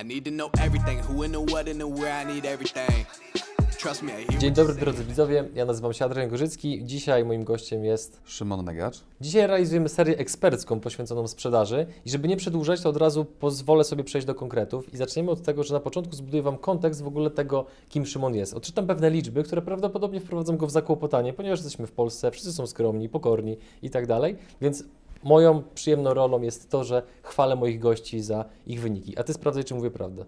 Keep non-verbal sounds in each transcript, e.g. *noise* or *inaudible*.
I need to know everything, who and the what and the where. I need everything. Trust me, Dzień dobry drodzy widzowie, ja nazywam się Adrian Gorzycki. Dzisiaj moim gościem jest. Szymon Negacz. Dzisiaj realizujemy serię ekspercką poświęconą sprzedaży i żeby nie przedłużać, to od razu pozwolę sobie przejść do konkretów i zaczniemy od tego, że na początku zbuduję Wam kontekst w ogóle tego, kim Szymon jest. Odczytam pewne liczby, które prawdopodobnie wprowadzą go w zakłopotanie, ponieważ jesteśmy w Polsce, wszyscy są skromni, pokorni i tak dalej, więc moją przyjemną rolą jest to, że chwalę moich gości za ich wyniki, a Ty sprawdzaj, czy mówię prawdę.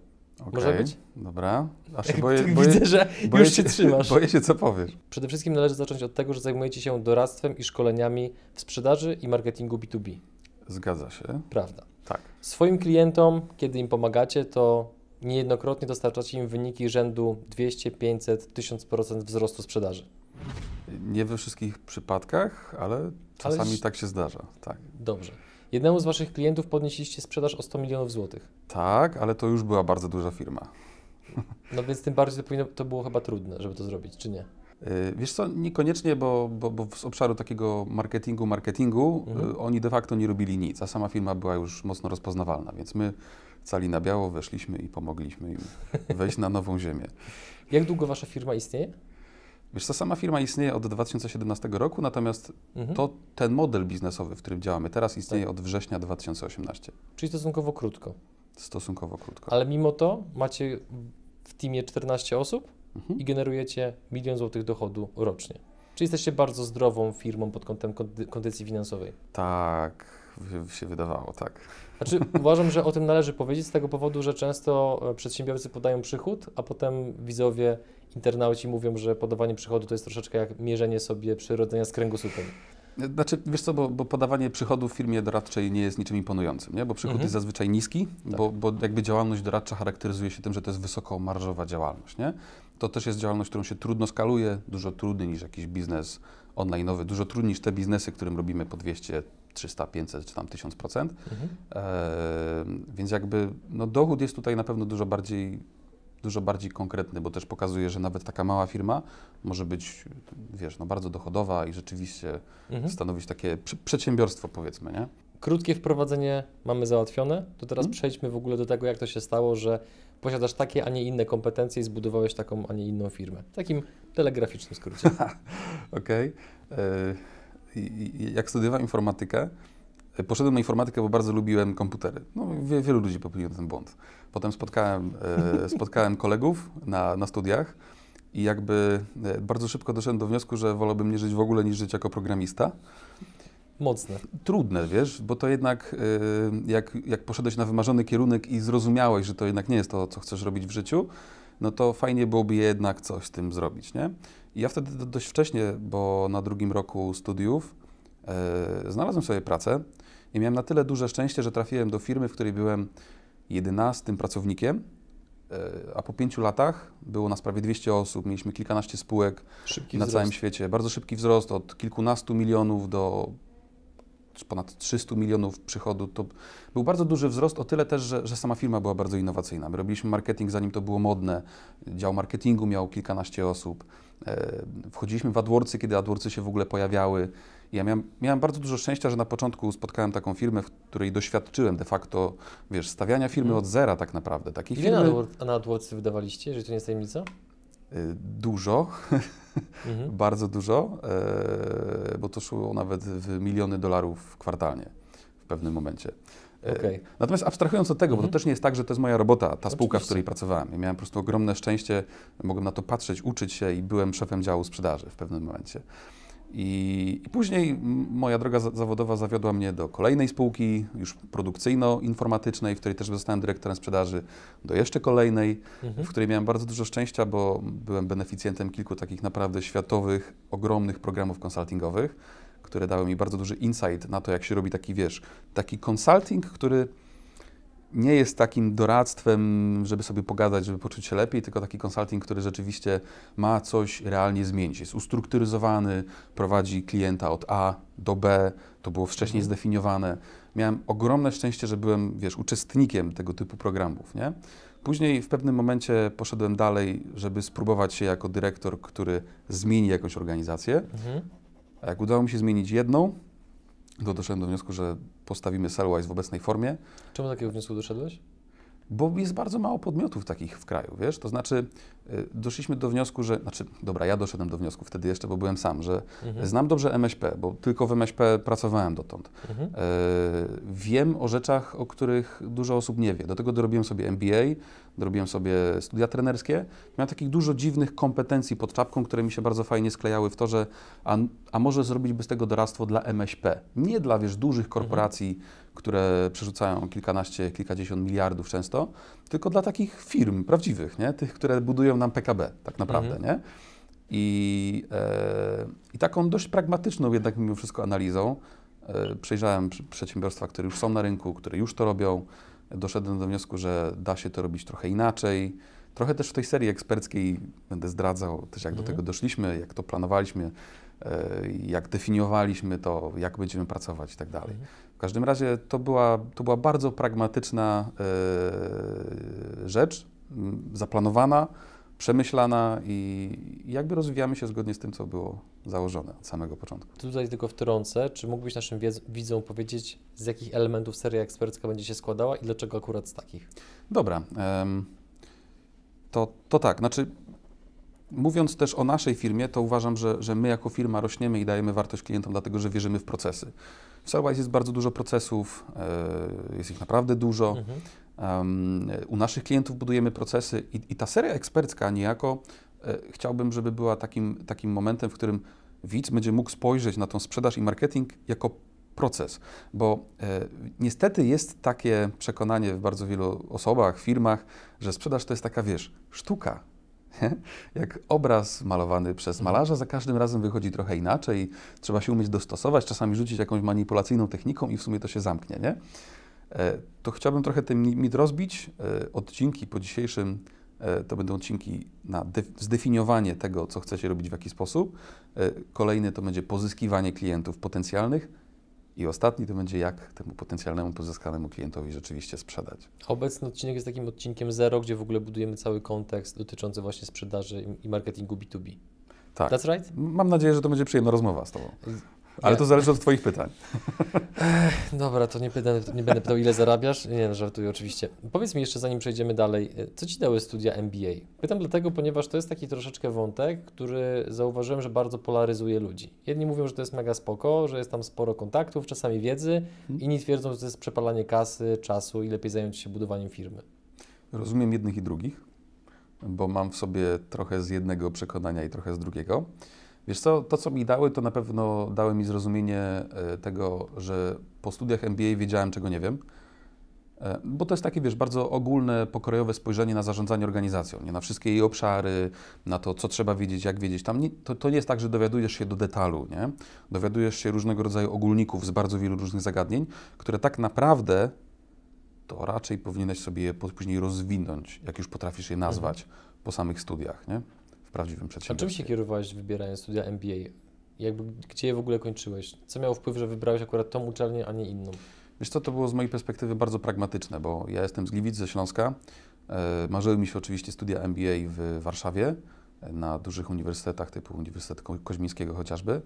Może Okej, być? Dobra. Aż się *laughs* boję, boję, widzę, że boję już się trzymasz. *laughs* Boję się, co powiesz. Przede wszystkim należy zacząć od tego, że zajmujecie się doradztwem i szkoleniami w sprzedaży i marketingu B2B. Zgadza się. Prawda. Tak. Swoim klientom, kiedy im pomagacie, to niejednokrotnie dostarczacie im wyniki rzędu 200, 500, 1000% wzrostu sprzedaży. Nie we wszystkich przypadkach, ale czasami Ale- tak się zdarza. Tak. Dobrze. Jednemu z Waszych klientów podnieśliście sprzedaż o 100 milionów złotych. tak, ale to już była bardzo duża firma. No więc tym bardziej to, powinno, to było chyba trudne, żeby to zrobić, czy nie? Yy, Wiesz co, niekoniecznie, bo, bo, bo z obszaru takiego marketingu, marketingu Mhm. yy, oni de facto nie robili nic, a sama firma była już mocno rozpoznawalna, więc my cali na biało weszliśmy i pomogliśmy im wejść na nową ziemię. *laughs* Jak długo Wasza firma istnieje? Wiesz co, sama firma istnieje od 2017 roku, natomiast Mhm. to ten model biznesowy, w którym działamy teraz, istnieje Tak. od września 2018. Czyli stosunkowo krótko. Stosunkowo krótko. Ale mimo to macie w teamie 14 osób Mhm. i generujecie milion złotych dochodu rocznie. Czyli jesteście bardzo zdrową firmą pod kątem kondy- kondycji finansowej. Tak, się wydawało, tak. Znaczy, *laughs* uważam, że o tym należy powiedzieć z tego powodu, że często e, przedsiębiorcy podają przychód, a potem widzowie, internauci mówią, że podawanie przychodu to jest troszeczkę jak mierzenie sobie przyrodzenia z kręgosłupem. Znaczy, wiesz co, bo, bo podawanie przychodów w firmie doradczej nie jest niczym imponującym, nie? bo przychód Mhm. jest zazwyczaj niski, Tak. bo, bo jakby działalność doradcza charakteryzuje się tym, że to jest wysokomarżowa działalność. Nie? To też jest działalność, którą się trudno skaluje, dużo trudniej niż jakiś biznes online'owy, dużo trudniej niż te biznesy, którym robimy po 200, 300, 500 czy tam 1000%. Mhm. Eee, więc jakby no, dochód jest tutaj na pewno dużo bardziej, dużo bardziej konkretny, bo też pokazuje, że nawet taka mała firma może być, wiesz, no, bardzo dochodowa i rzeczywiście Mhm. stanowić takie przedsiębiorstwo, powiedzmy, nie? Krótkie wprowadzenie mamy załatwione, to teraz Mhm. przejdźmy w ogóle do tego, jak to się stało, że posiadasz takie, a nie inne kompetencje i zbudowałeś taką, a nie inną firmę. W takim telegraficznym skrócie. *laughs* Okej. Eee, i- i Jak studiowałem informatykę, e, poszedłem na informatykę, bo bardzo lubiłem komputery. No, wie, wielu ludzi popełniło ten błąd. Potem spotkałem, e, spotkałem kolegów na, na studiach i jakby e, bardzo szybko doszedłem do wniosku, że wolałbym nie żyć w ogóle niż żyć jako programista. Mocne. Trudne, wiesz, bo to jednak y, jak, jak poszedłeś na wymarzony kierunek i zrozumiałeś, że to jednak nie jest to, co chcesz robić w życiu, no to fajnie byłoby jednak coś z tym zrobić, nie? I ja wtedy do- dość wcześnie, bo na drugim roku studiów znalazłem sobie pracę i miałem na tyle duże szczęście, że trafiłem do firmy, w której byłem jedenastym pracownikiem, y, a po pięciu latach było nas prawie 200 osób, mieliśmy kilkanaście spółek, Szybki na wzrost. całym świecie. Bardzo szybki wzrost od kilkunastu milionów do ponad 300 milionów przychodu. To był bardzo duży wzrost, o tyle też, że, że sama firma była bardzo innowacyjna. My robiliśmy marketing zanim to było modne. Dział marketingu miał kilkanaście osób. E, Wchodziliśmy w AdWordsy, kiedy AdWordsy się w ogóle pojawiały. Ja miałem, miałem bardzo dużo szczęścia, że na początku spotkałem taką firmę, w której doświadczyłem de facto, wiesz, stawiania firmy Mhm. od zera tak naprawdę. Takiej Ile firmy na AdWordsy wydawaliście, jeżeli to nie jest tajemnica? y, dużo, Mhm. *laughs* Bardzo dużo, e, bo to szło nawet w miliony dolarów kwartalnie w pewnym momencie. E, Okej. Natomiast abstrahując od tego, bo Mhm. to też nie jest tak, że to jest moja robota, ta spółka, w Oczywiście. której pracowałem. Ja miałem po prostu ogromne szczęście, mogłem na to patrzeć, uczyć się i byłem szefem działu sprzedaży w pewnym momencie. I, i później moja droga za- zawodowa zawiodła mnie do kolejnej spółki, już produkcyjno-informatycznej, w której też zostałem dyrektorem sprzedaży, do jeszcze kolejnej, Mhm. w której miałem bardzo dużo szczęścia, bo byłem beneficjentem kilku takich naprawdę światowych, ogromnych programów konsultingowych, które dały mi bardzo duży insight na to, jak się robi taki, wiesz, taki consulting, który nie jest takim doradztwem, żeby sobie pogadać, żeby poczuć się lepiej, tylko taki consulting, który rzeczywiście ma coś realnie zmienić. Jest ustrukturyzowany, prowadzi klienta od A do B, to było wcześniej Mhm. zdefiniowane. Miałem ogromne szczęście, że byłem, wiesz, uczestnikiem tego typu programów, nie? Później w pewnym momencie poszedłem dalej, żeby spróbować się jako dyrektor, który zmieni jakąś organizację. Mhm. A jak udało mi się zmienić jedną, doszedłem do wniosku, że postawimy Sellwise w obecnej formie. Czemu takiego wniosku doszedłeś? Bo jest bardzo mało podmiotów takich w kraju, wiesz? To znaczy, y, doszliśmy do wniosku, że, znaczy, dobra, ja doszedłem do wniosku wtedy jeszcze, bo byłem sam, że Mhm. znam dobrze MŚP, bo tylko w MŚP pracowałem dotąd. Mhm. E, wiem o rzeczach, o których dużo osób nie wie. Do tego dorobiłem sobie MBA, dorobiłem sobie studia trenerskie. Miałem takich dużo dziwnych kompetencji pod czapką, które mi się bardzo fajnie sklejały w to, że a, a może zrobić by z tego doradztwo dla MŚP. Nie dla, wiesz, dużych korporacji, które przerzucają kilkanaście, kilkadziesiąt miliardów często, tylko dla takich firm prawdziwych, nie? Tych, które budują nam PKB tak naprawdę, nie? I, e, I taką dość pragmatyczną jednak mimo wszystko analizą e, przejrzałem pr- przedsiębiorstwa, które już są na rynku, które już to robią. Doszedłem do wniosku, że da się to robić trochę inaczej. Trochę też w tej serii eksperckiej będę zdradzał też jak do Mhm. tego doszliśmy, jak to planowaliśmy, e, jak definiowaliśmy to, jak będziemy pracować i tak dalej. W każdym razie to była, to była bardzo pragmatyczna e, rzecz, m, zaplanowana, przemyślana i jakby rozwijamy się zgodnie z tym, co było założone od samego początku. Tutaj tylko wtrącę, czy mógłbyś naszym widzom powiedzieć, z jakich elementów seria ekspercka będzie się składała i dlaczego akurat z takich? Dobra, to, to tak, znaczy mówiąc też o naszej firmie, to uważam, że, że my jako firma rośniemy i dajemy wartość klientom, dlatego że wierzymy w procesy. W Sellwise jest bardzo dużo procesów, e, jest ich naprawdę dużo. Mhm. Um, u naszych klientów budujemy procesy i, i ta seria ekspercka niejako e, chciałbym, żeby była takim, takim momentem, w którym widz będzie mógł spojrzeć na tą sprzedaż i marketing jako proces, bo e, niestety jest takie przekonanie w bardzo wielu osobach, firmach, że sprzedaż to jest taka, wiesz, sztuka. *laughs* Jak obraz malowany przez Mhm. malarza, za każdym razem wychodzi trochę inaczej, trzeba się umieć dostosować, czasami rzucić jakąś manipulacyjną techniką i w sumie to się zamknie, nie? E, to chciałbym trochę ten mi- mit rozbić. E, Odcinki po dzisiejszym e, to będą odcinki na def- zdefiniowanie tego, co chcecie robić w jaki sposób. Kolejny to będzie pozyskiwanie klientów potencjalnych. I ostatni to będzie jak temu potencjalnemu pozyskanemu klientowi rzeczywiście sprzedać. Obecny odcinek jest takim odcinkiem zero, gdzie w ogóle budujemy cały kontekst dotyczący właśnie sprzedaży i- marketingu B2B. Tak. That's right? Mam nadzieję, że to będzie przyjemna rozmowa z Tobą. Ale to zależy od Twoich pytań. Dobra, to nie, pytam, nie będę pytał, ile zarabiasz. Nie, no, żartuję oczywiście. Powiedz mi jeszcze, zanim przejdziemy dalej, y, co Ci dały studia MBA? Pytam dlatego, ponieważ to jest taki troszeczkę wątek, który zauważyłem, że bardzo polaryzuje ludzi. Jedni mówią, że to jest mega spoko, że jest tam sporo kontaktów, czasami wiedzy, inni twierdzą, że to jest przepalanie kasy, czasu i lepiej zająć się budowaniem firmy. Rozumiem jednych i drugich, bo mam w sobie trochę z jednego przekonania i trochę z drugiego. Wiesz co, to co mi dały, to na pewno dały mi zrozumienie e, tego, że po studiach MBA wiedziałem, czego nie wiem. E, Bo to jest takie, wiesz, bardzo ogólne, pokrojowe spojrzenie na zarządzanie organizacją, nie na wszystkie jej obszary, na to, co trzeba wiedzieć, jak wiedzieć. Tam nie, to, to nie jest tak, że dowiadujesz się do detalu, nie? Dowiadujesz się różnego rodzaju ogólników z bardzo wielu różnych zagadnień, które tak naprawdę to raczej powinieneś sobie je później rozwinąć, jak już potrafisz je nazwać po samych studiach, nie? Prawdziwym A czym się kierowałeś wybierając studia MBA? Jakby, gdzie je w ogóle kończyłeś? Co miało wpływ, że wybrałeś akurat tą uczelnię, a nie inną? Wiesz co, to było z mojej perspektywy bardzo pragmatyczne, bo ja jestem z Gliwic, ze Śląska. E, marzyły mi się oczywiście studia MBA w Warszawie, e, na dużych uniwersytetach typu Uniwersytet Ko- Koźmińskiego chociażby.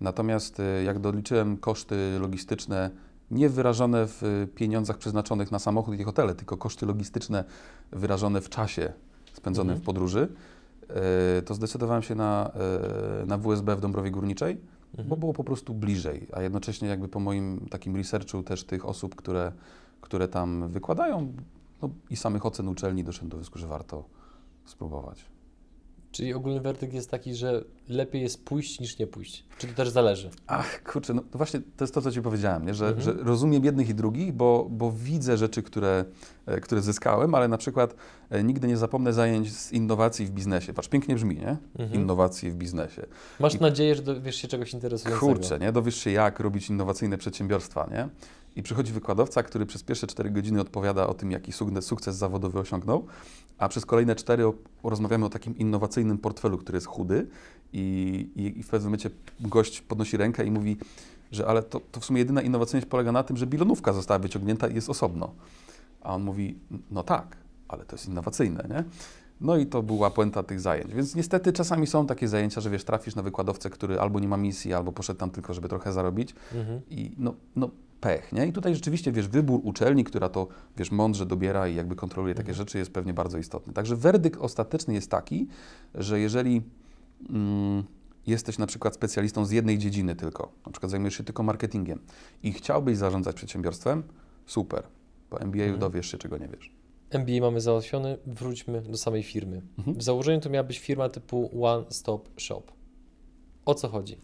Natomiast e, jak doliczyłem koszty logistyczne, nie wyrażone w pieniądzach przeznaczonych na samochód i hotele, tylko koszty logistyczne wyrażone w czasie spędzonym Mhm. w podróży, to zdecydowałem się na, e, na WSB w Dąbrowie Górniczej, Mhm. bo było po prostu bliżej, a jednocześnie jakby po moim takim researchu też tych osób, które, które tam wykładają no, i samych ocen uczelni doszedłem do wniosku, że warto spróbować. Czyli ogólny werdykt jest taki, że lepiej jest pójść niż nie pójść. Czy to też zależy? Ach, kurczę, no właśnie to jest to, co Ci powiedziałem, nie? Że, Mhm. że rozumiem jednych i drugich, bo, bo widzę rzeczy, które, e, które zyskałem, ale na przykład e, nigdy nie zapomnę zajęć z innowacji w biznesie. Patrz, pięknie brzmi, nie? Mhm. Innowacje w biznesie. Masz I- nadzieję, że dowiesz się czegoś interesującego. Kurczę, nie? Dowiesz się, jak robić innowacyjne przedsiębiorstwa, nie? I przychodzi wykładowca, który przez pierwsze 4 godziny odpowiada o tym, jaki sukces zawodowy osiągnął, a przez kolejne 4 o, rozmawiamy o takim innowacyjnym portfelu, który jest chudy i, i, i w pewnym momencie gość podnosi rękę i mówi, że ale to, to w sumie jedyna innowacyjność polega na tym, że bilonówka została wyciągnięta i jest osobno. A on mówi, no tak, ale to jest innowacyjne, nie? No i to była puenta tych zajęć. Więc niestety czasami są takie zajęcia, że wiesz, trafisz na wykładowcę, który albo nie ma misji, albo poszedł tam tylko, żeby trochę zarobić Mhm. i no, no pech, nie? I tutaj rzeczywiście, wiesz, wybór uczelni, która to, wiesz, mądrze dobiera i jakby kontroluje takie rzeczy jest pewnie bardzo istotny. Także werdykt ostateczny jest taki, że jeżeli mm, jesteś na przykład specjalistą z jednej dziedziny tylko, na przykład zajmujesz się tylko marketingiem i chciałbyś zarządzać przedsiębiorstwem, super. Po MBA Mhm. dowiesz się, czego nie wiesz. MBA mamy załatwiony, wróćmy do samej firmy. Mhm. W założeniu to miała być firma typu One Stop Shop. O co chodzi?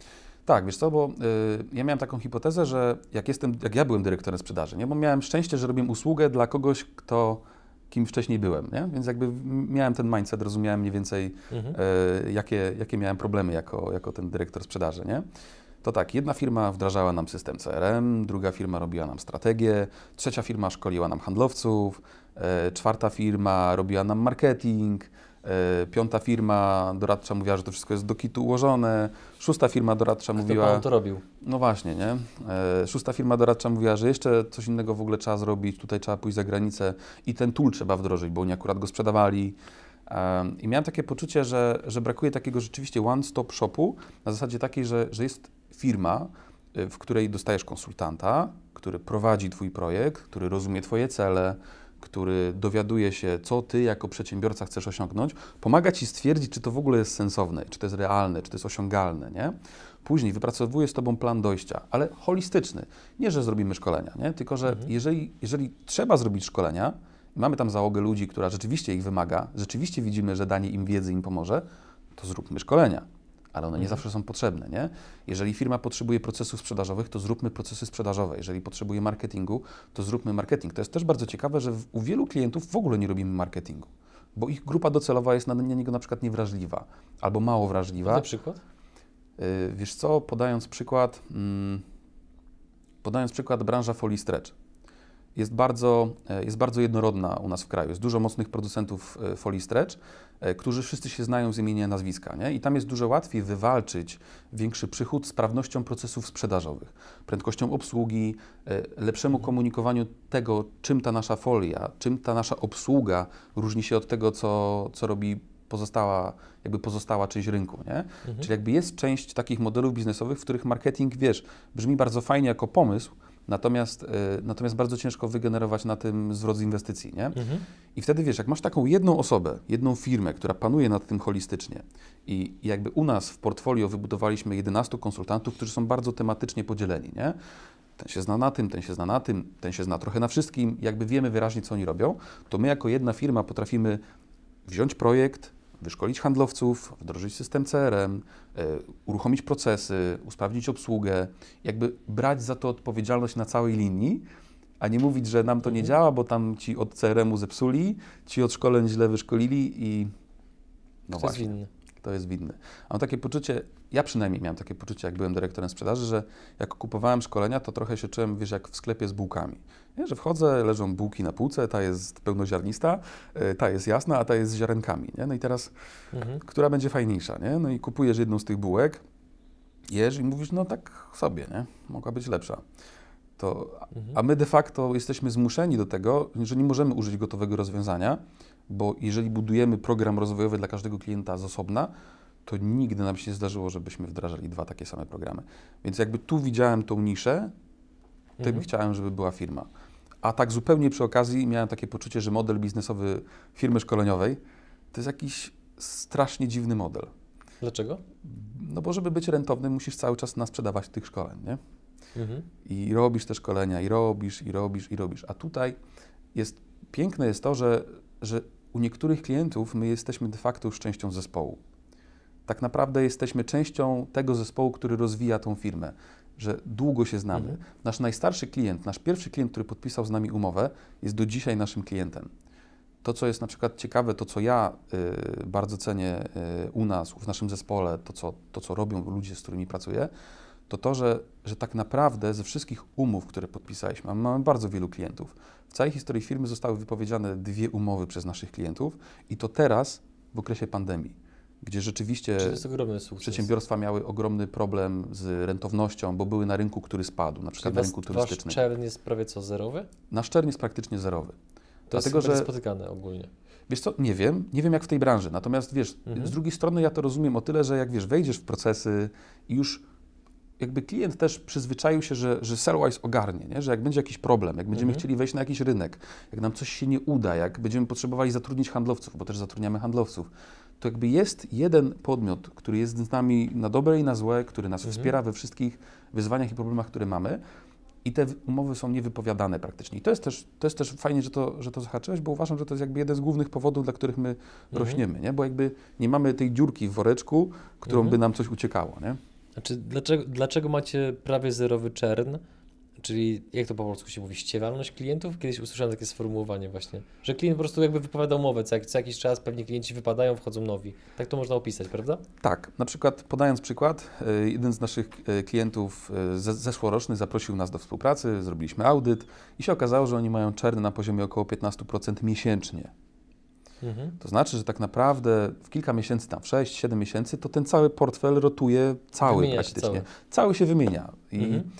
Tak, wiesz co, bo y, ja miałem taką hipotezę, że jak jestem, jak ja byłem dyrektorem sprzedaży, nie, bo miałem szczęście, że robiłem usługę dla kogoś, kto kim wcześniej byłem, nie? Więc jakby miałem ten mindset, rozumiałem mniej więcej, Mhm. e, jakie, jakie miałem problemy jako, jako ten dyrektor sprzedaży, nie? To tak, jedna firma wdrażała nam system CRM, druga firma robiła nam strategię, trzecia firma szkoliła nam handlowców, e, czwarta firma robiła nam marketing, piąta firma doradcza mówiła, że to wszystko jest do kitu ułożone, szósta firma doradcza Kto mówiła... pan to robił? No właśnie, nie? E, Szósta firma doradcza mówiła, że jeszcze coś innego w ogóle trzeba zrobić, tutaj trzeba pójść za granicę i ten tool trzeba wdrożyć, bo oni akurat go sprzedawali. Em, I miałem takie poczucie, że, że brakuje takiego rzeczywiście one-stop shopu na zasadzie takiej, że, że jest firma, w której dostajesz konsultanta, który prowadzi Twój projekt, który rozumie Twoje cele, który dowiaduje się, co Ty jako przedsiębiorca chcesz osiągnąć, pomaga Ci stwierdzić, czy to w ogóle jest sensowne, czy to jest realne, czy to jest osiągalne, nie? Później wypracowuje z Tobą plan dojścia, ale holistyczny. Nie, że zrobimy szkolenia, nie? tylko że Mhm. jeżeli, jeżeli trzeba zrobić szkolenia, mamy tam załogę ludzi, która rzeczywiście ich wymaga, rzeczywiście widzimy, że danie im wiedzy im pomoże, to zróbmy szkolenia. Ale one nie Mhm. zawsze są potrzebne, nie? Jeżeli firma potrzebuje procesów sprzedażowych, to zróbmy procesy sprzedażowe. Jeżeli potrzebuje marketingu, to zróbmy marketing. To jest też bardzo ciekawe, że u wielu klientów w ogóle nie robimy marketingu, bo ich grupa docelowa jest na, na niego na przykład niewrażliwa albo mało wrażliwa. Na przykład? Y, Wiesz co, podając przykład, mm, podając przykład branża folii stretch. Jest bardzo, e, jest bardzo jednorodna u nas w kraju. Jest dużo mocnych producentów e, folii stretch, e, którzy wszyscy się znają z imienia, nazwiska. Nie? I tam jest dużo łatwiej wywalczyć większy przychód sprawnością procesów sprzedażowych, prędkością obsługi, lepszemu komunikowaniu tego, czym ta nasza folia, czym ta nasza obsługa różni się od tego, co, co robi pozostała, jakby pozostała część rynku, nie? Mhm. Czyli jakby jest część takich modelów biznesowych, w których marketing, wiesz, brzmi bardzo fajnie jako pomysł, natomiast, y, natomiast bardzo ciężko wygenerować na tym zwrot z inwestycji, nie? Mhm. I wtedy wiesz, jak masz taką jedną osobę, jedną firmę, która panuje nad tym holistycznie i i jakby u nas w portfolio wybudowaliśmy 11 konsultantów, którzy są bardzo tematycznie podzieleni, nie? Ten się zna na tym, ten się zna na tym, ten się zna trochę na wszystkim, jakby wiemy wyraźnie, co oni robią, to my jako jedna firma potrafimy wziąć projekt, wyszkolić handlowców, wdrożyć system CRM, e, uruchomić procesy, usprawnić obsługę, jakby brać za to odpowiedzialność na całej linii, a nie mówić, że nam to nie Mhm. działa, bo tam ci od CRM-u zepsuli, ci od szkoleń źle wyszkolili i no Kto jest właśnie, winny? kto jest winny. A Mam takie poczucie, ja przynajmniej miałem takie poczucie, jak byłem dyrektorem sprzedaży, że jak kupowałem szkolenia, to trochę się czułem, wiesz, jak w sklepie z bułkami. Nie? Że wchodzę, leżą bułki na półce, ta jest pełnoziarnista, e, ta jest jasna, a ta jest z ziarenkami. Nie? No i teraz Mhm. która będzie fajniejsza, nie? No i kupujesz jedną z tych bułek, jesz i mówisz, no tak sobie, nie? Mogła być lepsza. To, Mhm. a my de facto jesteśmy zmuszeni do tego, że nie możemy użyć gotowego rozwiązania, bo jeżeli budujemy program rozwojowy dla każdego klienta z osobna, to nigdy nam się nie zdarzyło, żebyśmy wdrażali dwa takie same programy. Więc jakby tu widziałem tą niszę, tym Mhm. chciałem, żeby była firma. A tak zupełnie przy okazji miałem takie poczucie, że model biznesowy firmy szkoleniowej to jest jakiś strasznie dziwny model. Dlaczego? No bo żeby być rentownym, musisz cały czas nas sprzedawać tych szkoleń, nie? Mhm. I robisz te szkolenia, i robisz, i robisz, i robisz. A tutaj jest, piękne jest to, że, że u niektórych klientów my jesteśmy de facto już częścią zespołu. Tak naprawdę jesteśmy częścią tego zespołu, który rozwija tą firmę, że długo się znamy. Mhm. Nasz najstarszy klient, nasz pierwszy klient, który podpisał z nami umowę, jest do dzisiaj naszym klientem. To, co jest na przykład ciekawe, to co ja y, bardzo cenię y, u nas, w naszym zespole, to co, to co robią ludzie, z którymi pracuję, to to, że, że tak naprawdę ze wszystkich umów, które podpisaliśmy, a mamy bardzo wielu klientów, w całej historii firmy zostały wypowiedziane dwie umowy przez naszych klientów i to teraz w okresie pandemii, gdzie rzeczywiście jest przedsiębiorstwa miały ogromny problem z rentownością, bo były na rynku, który spadł, na Czyli przykład na was, rynku wasz turystycznym. czerń jest prawie co, zerowy? Nasz czerń jest praktycznie zerowy. To jest Dlatego, chyba że spotykane ogólnie. Wiesz co, nie wiem, nie wiem jak w tej branży, natomiast wiesz, Mhm. z drugiej strony ja to rozumiem o tyle, że jak wiesz, wejdziesz w procesy i już jakby klient też przyzwyczaił się, że, że Sellwise ogarnie, nie? że jak będzie jakiś problem, jak będziemy Mhm. chcieli wejść na jakiś rynek, jak nam coś się nie uda, jak będziemy potrzebowali zatrudnić handlowców, bo też zatrudniamy handlowców, to jakby jest jeden podmiot, który jest z nami na dobre i na złe, który nas Mhm. wspiera we wszystkich wyzwaniach i problemach, które mamy. I te umowy są niewypowiadane praktycznie. I to jest też, to jest też fajnie, że to, że to zahaczyłeś, bo uważam, że to jest jakby jeden z głównych powodów, dla których my rośniemy, nie? Bo jakby nie mamy tej dziurki w woreczku, którą Mhm. by nam coś uciekało, nie? Znaczy, dlaczego, dlaczego macie prawie zerowy czern? Czyli jak to po polsku się mówi, ściewalność klientów? Kiedyś usłyszałem takie sformułowanie właśnie, że klient po prostu jakby wypowiada umowę, co, jak, co jakiś czas pewnie klienci wypadają, wchodzą nowi. Tak to można opisać, prawda? Tak, na przykład podając przykład, e, jeden z naszych e, klientów ze- zeszłoroczny zaprosił nas do współpracy, zrobiliśmy audyt i się okazało, że oni mają czerny na poziomie około 15% miesięcznie. Mhm. To znaczy, że tak naprawdę w kilka miesięcy, tam w 6-7 miesięcy, to ten cały portfel rotuje cały Wymienia się praktycznie. cały. Cały. się wymienia. I, Mhm.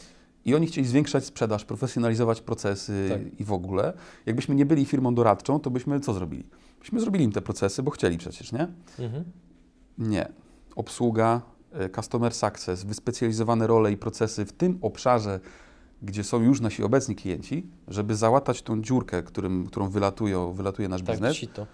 I oni chcieli zwiększać sprzedaż, profesjonalizować procesy Tak. i w ogóle. Jakbyśmy nie byli firmą doradczą, to byśmy co zrobili? Byśmy zrobili im te procesy, bo chcieli przecież, nie? Mhm. Nie. Obsługa, e, customer success, wyspecjalizowane role i procesy w tym obszarze, gdzie są już nasi obecni klienci, żeby załatać tą dziurkę, którym, którą wylatują, wylatuje nasz Tak, biznes sito.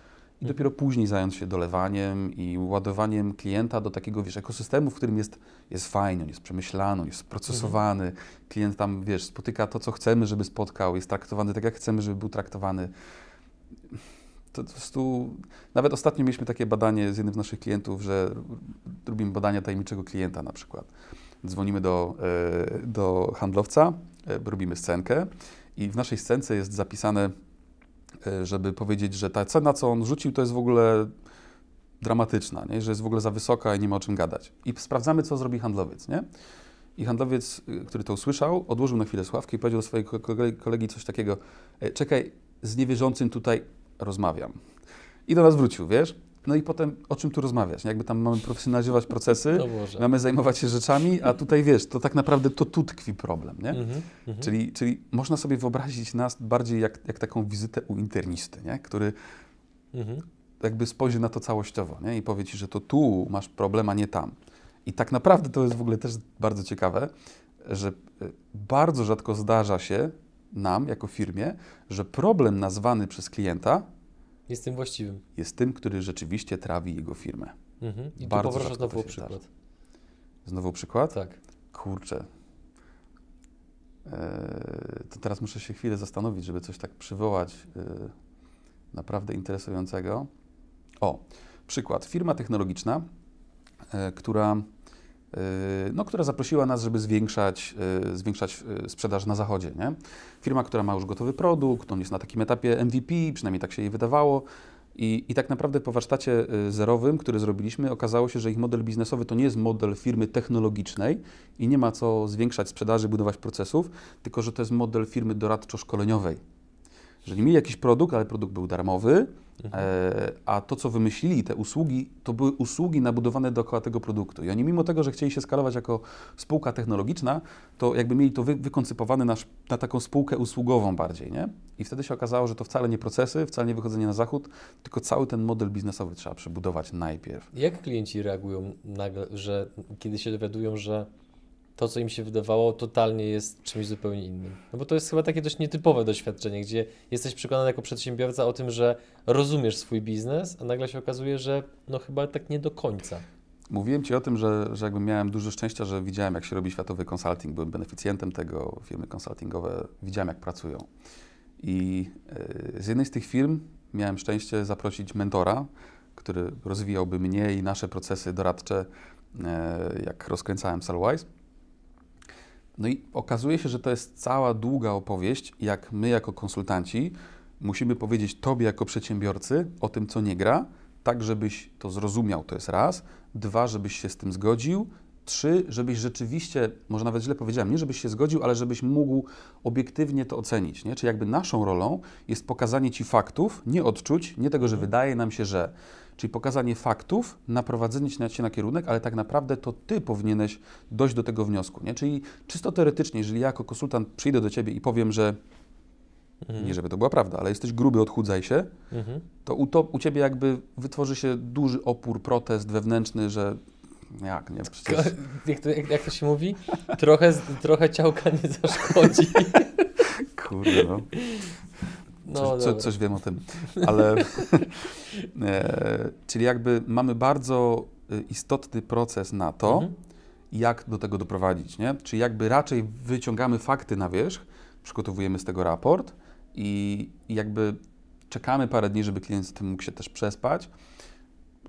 I dopiero później zająć się dolewaniem i ładowaniem klienta do takiego, wiesz, ekosystemu, w którym jest, jest fajnie, on jest przemyślany, on jest sprocesowany, klient tam, wiesz, spotyka to, co chcemy, żeby spotkał, jest traktowany tak, jak chcemy, żeby był traktowany. To po prostu, nawet ostatnio mieliśmy takie badanie z jednym z naszych klientów, że robimy badania tajemniczego klienta na przykład. Dzwonimy do, e, do handlowca, e, robimy scenkę i w naszej scence jest zapisane, żeby powiedzieć, że ta cena, co on rzucił, to jest w ogóle dramatyczna, nie? że jest w ogóle za wysoka i nie ma o czym gadać. I sprawdzamy, co zrobi handlowiec. Nie? I handlowiec, y, który to usłyszał, odłożył na chwilę sławkę i powiedział do kolegi- kolegi coś takiego, "E, czekaj, z niewierzącym tutaj rozmawiam. I do nas wrócił, wiesz? No i potem, o czym tu rozmawiać? Jakby tam mamy profesjonalizować procesy, mamy zajmować się rzeczami, a tutaj, wiesz, to tak naprawdę to tu tkwi problem, nie? Mhm. Mhm. Czyli, czyli można sobie wyobrazić nas bardziej jak, jak taką wizytę u internisty, nie? który Mhm. jakby spojrzy na to całościowo nie? i powie ci, że to tu masz problem, a nie tam. I tak naprawdę to jest w ogóle też bardzo ciekawe, że y, bardzo rzadko zdarza się nam, jako firmie, że problem nazwany przez klienta Jest tym właściwym. jest tym, który rzeczywiście trawi jego firmę. Mhm. I Bardzo tu rzadko znowu przykład. zdarza. Znowu przykład? Tak. Kurczę. Eee, to teraz muszę się chwilę zastanowić, żeby coś tak przywołać eee, naprawdę interesującego. O, przykład. Firma technologiczna, e, która, no, która zaprosiła nas, żeby zwiększać, e, zwiększać e, sprzedaż na zachodzie. Nie? Firma, która ma już gotowy produkt, on jest na takim etapie MVP, przynajmniej tak się jej wydawało. I, I tak naprawdę po warsztacie y, zerowym, który zrobiliśmy, okazało się, że ich model biznesowy to nie jest model firmy technologiczej i nie ma co zwiększać sprzedaży, budować procesów, tylko że to jest model firmy doradczo-szkoleniowej. Jeżeli mieli jakiś produkt, ale produkt był darmowy, e, a to, co wymyślili, te usługi, to były usługi nabudowane dookoła tego produktu. I oni mimo tego, że chcieli się skalować jako spółka technologiczna, to jakby mieli to wy, wykoncypowane na, na taką spółkę usługową bardziej, nie? I wtedy się okazało, że to wcale nie procesy, wcale nie wychodzenie na zachód, tylko cały ten model biznesowy trzeba przebudować najpierw. Jak klienci reagują nagle, że kiedy się dowiadują, że to, co im się wydawało, totalnie jest czymś zupełnie innym? No bo to jest chyba takie dość nietypowe doświadczenie, gdzie jesteś przekonany jako przedsiębiorca o tym, że rozumiesz swój biznes, a nagle się okazuje, że no chyba tak nie do końca. Mówiłem Ci o tym, że, że jakby miałem dużo szczęścia, że widziałem, jak się robi światowy konsulting. Byłem beneficjentem tego, firmy konsultingowe, widziałem, jak pracują. I e, z jednej z tych firm miałem szczęście zaprosić mentora, który rozwijałby mnie i nasze procesy doradcze, e, jak rozkręcałem Salwise. No i okazuje się, że to jest cała długa opowieść, jak my jako konsultanci musimy powiedzieć Tobie jako przedsiębiorcy o tym, co nie gra, tak żebyś to zrozumiał, to jest raz. Dwa, żebyś się z tym zgodził. Trzy, żebyś rzeczywiście, może nawet źle powiedziałem, nie żebyś się zgodził, ale żebyś mógł obiektywnie to ocenić. Nie? Czy jakby naszą rolą jest pokazanie Ci faktów, nie odczuć, nie tego, że wydaje nam się, że. Czyli pokazanie faktów, naprowadzenie cię na, kierunek, ale tak naprawdę to Ty powinieneś dojść do tego wniosku. Nie? Czyli czysto teoretycznie, jeżeli ja jako konsultant przyjdę do Ciebie i powiem, że Mhm. Nie żeby to była prawda, ale jesteś gruby, odchudzaj się, Mhm. to u, to u ciebie jakby wytworzy się duży opór, protest wewnętrzny, że jak, nie? Przecież Jak to, jak, jak to się mówi? Trochę, trochę ciałka nie zaszkodzi. *laughs* kurde, no. No, coś, coś wiem o tym, ale *laughs* e, czyli jakby mamy bardzo y, istotny proces na to, Mhm. jak do tego doprowadzić, nie? Czyli jakby raczej wyciągamy fakty na wierzch, przygotowujemy z tego raport i, i jakby czekamy parę dni, żeby klient z tym mógł się też przespać.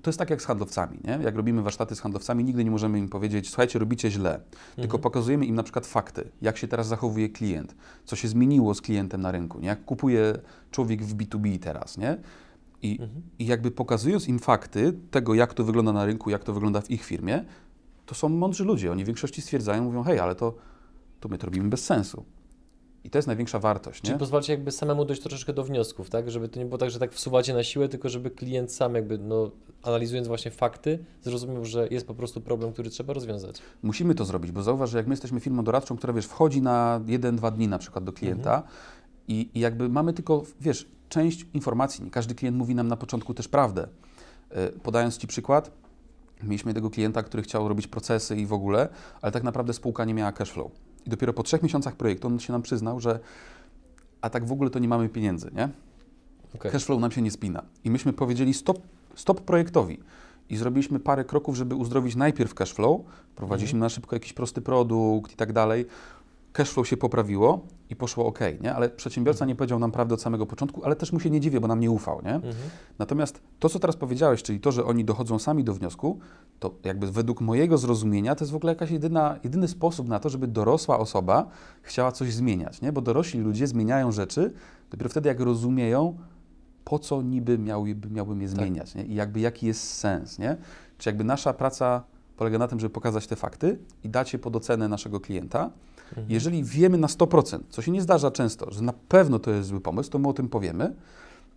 To jest tak jak z handlowcami, nie? Jak robimy warsztaty z handlowcami, nigdy nie możemy im powiedzieć, słuchajcie, robicie źle, tylko Mhm. pokazujemy im na przykład fakty, jak się teraz zachowuje klient, co się zmieniło z klientem na rynku, nie? Jak kupuje człowiek w B2B teraz, nie? I, Mhm. I jakby pokazując im fakty tego, jak to wygląda na rynku, jak to wygląda w ich firmie, to są mądrzy ludzie. Oni w większości stwierdzają, mówią, hej, ale to, to my to robimy bez sensu. I to jest największa wartość, Czyli nie? pozwalacie jakby samemu dojść troszeczkę do wniosków, tak? Żeby to nie było tak, że tak wsuwacie na siłę, tylko żeby klient sam jakby, no, analizując właśnie fakty, zrozumiał, że jest po prostu problem, który trzeba rozwiązać. Musimy to zrobić, bo zauważ, że jak my jesteśmy firmą doradczą, która, wiesz, wchodzi na jeden, dwa dni na przykład do klienta i, i jakby mamy tylko, wiesz, część informacji. Nie każdy klient mówi nam na początku też prawdę. E, Podając Ci przykład, mieliśmy tego klienta, który chciał robić procesy i w ogóle, ale tak naprawdę spółka nie miała cash flow. I dopiero po trzech miesiącach projektu on się nam przyznał, że a tak w ogóle to nie mamy pieniędzy, nie? Okej. Cashflow nam się nie spina. I myśmy powiedzieli stop, stop projektowi. I zrobiliśmy parę kroków, żeby uzdrowić najpierw cashflow. Prowadziliśmy na szybko jakiś prosty produkt i tak dalej. Cashflow się poprawiło i poszło ok, nie? Ale przedsiębiorca nie powiedział nam prawdy od samego początku, ale też mu się nie dziwię, bo nam nie ufał, nie? Mhm. Natomiast to, co teraz powiedziałeś, czyli to, że oni dochodzą sami do wniosku, to jakby według mojego zrozumienia to jest w ogóle jakaś jedyna, jedyny sposób na to, żeby dorosła osoba chciała coś zmieniać, nie? Bo dorośli ludzie zmieniają rzeczy dopiero wtedy, jak rozumieją, po co niby miałby, miałbym je zmieniać, nie? I jakby jaki jest sens, nie? Czy jakby nasza praca polega na tym, żeby pokazać te fakty i dać je pod ocenę naszego klienta. Mhm. Jeżeli wiemy na 100%, co się nie zdarza często, że na pewno to jest zły pomysł, to my o tym powiemy.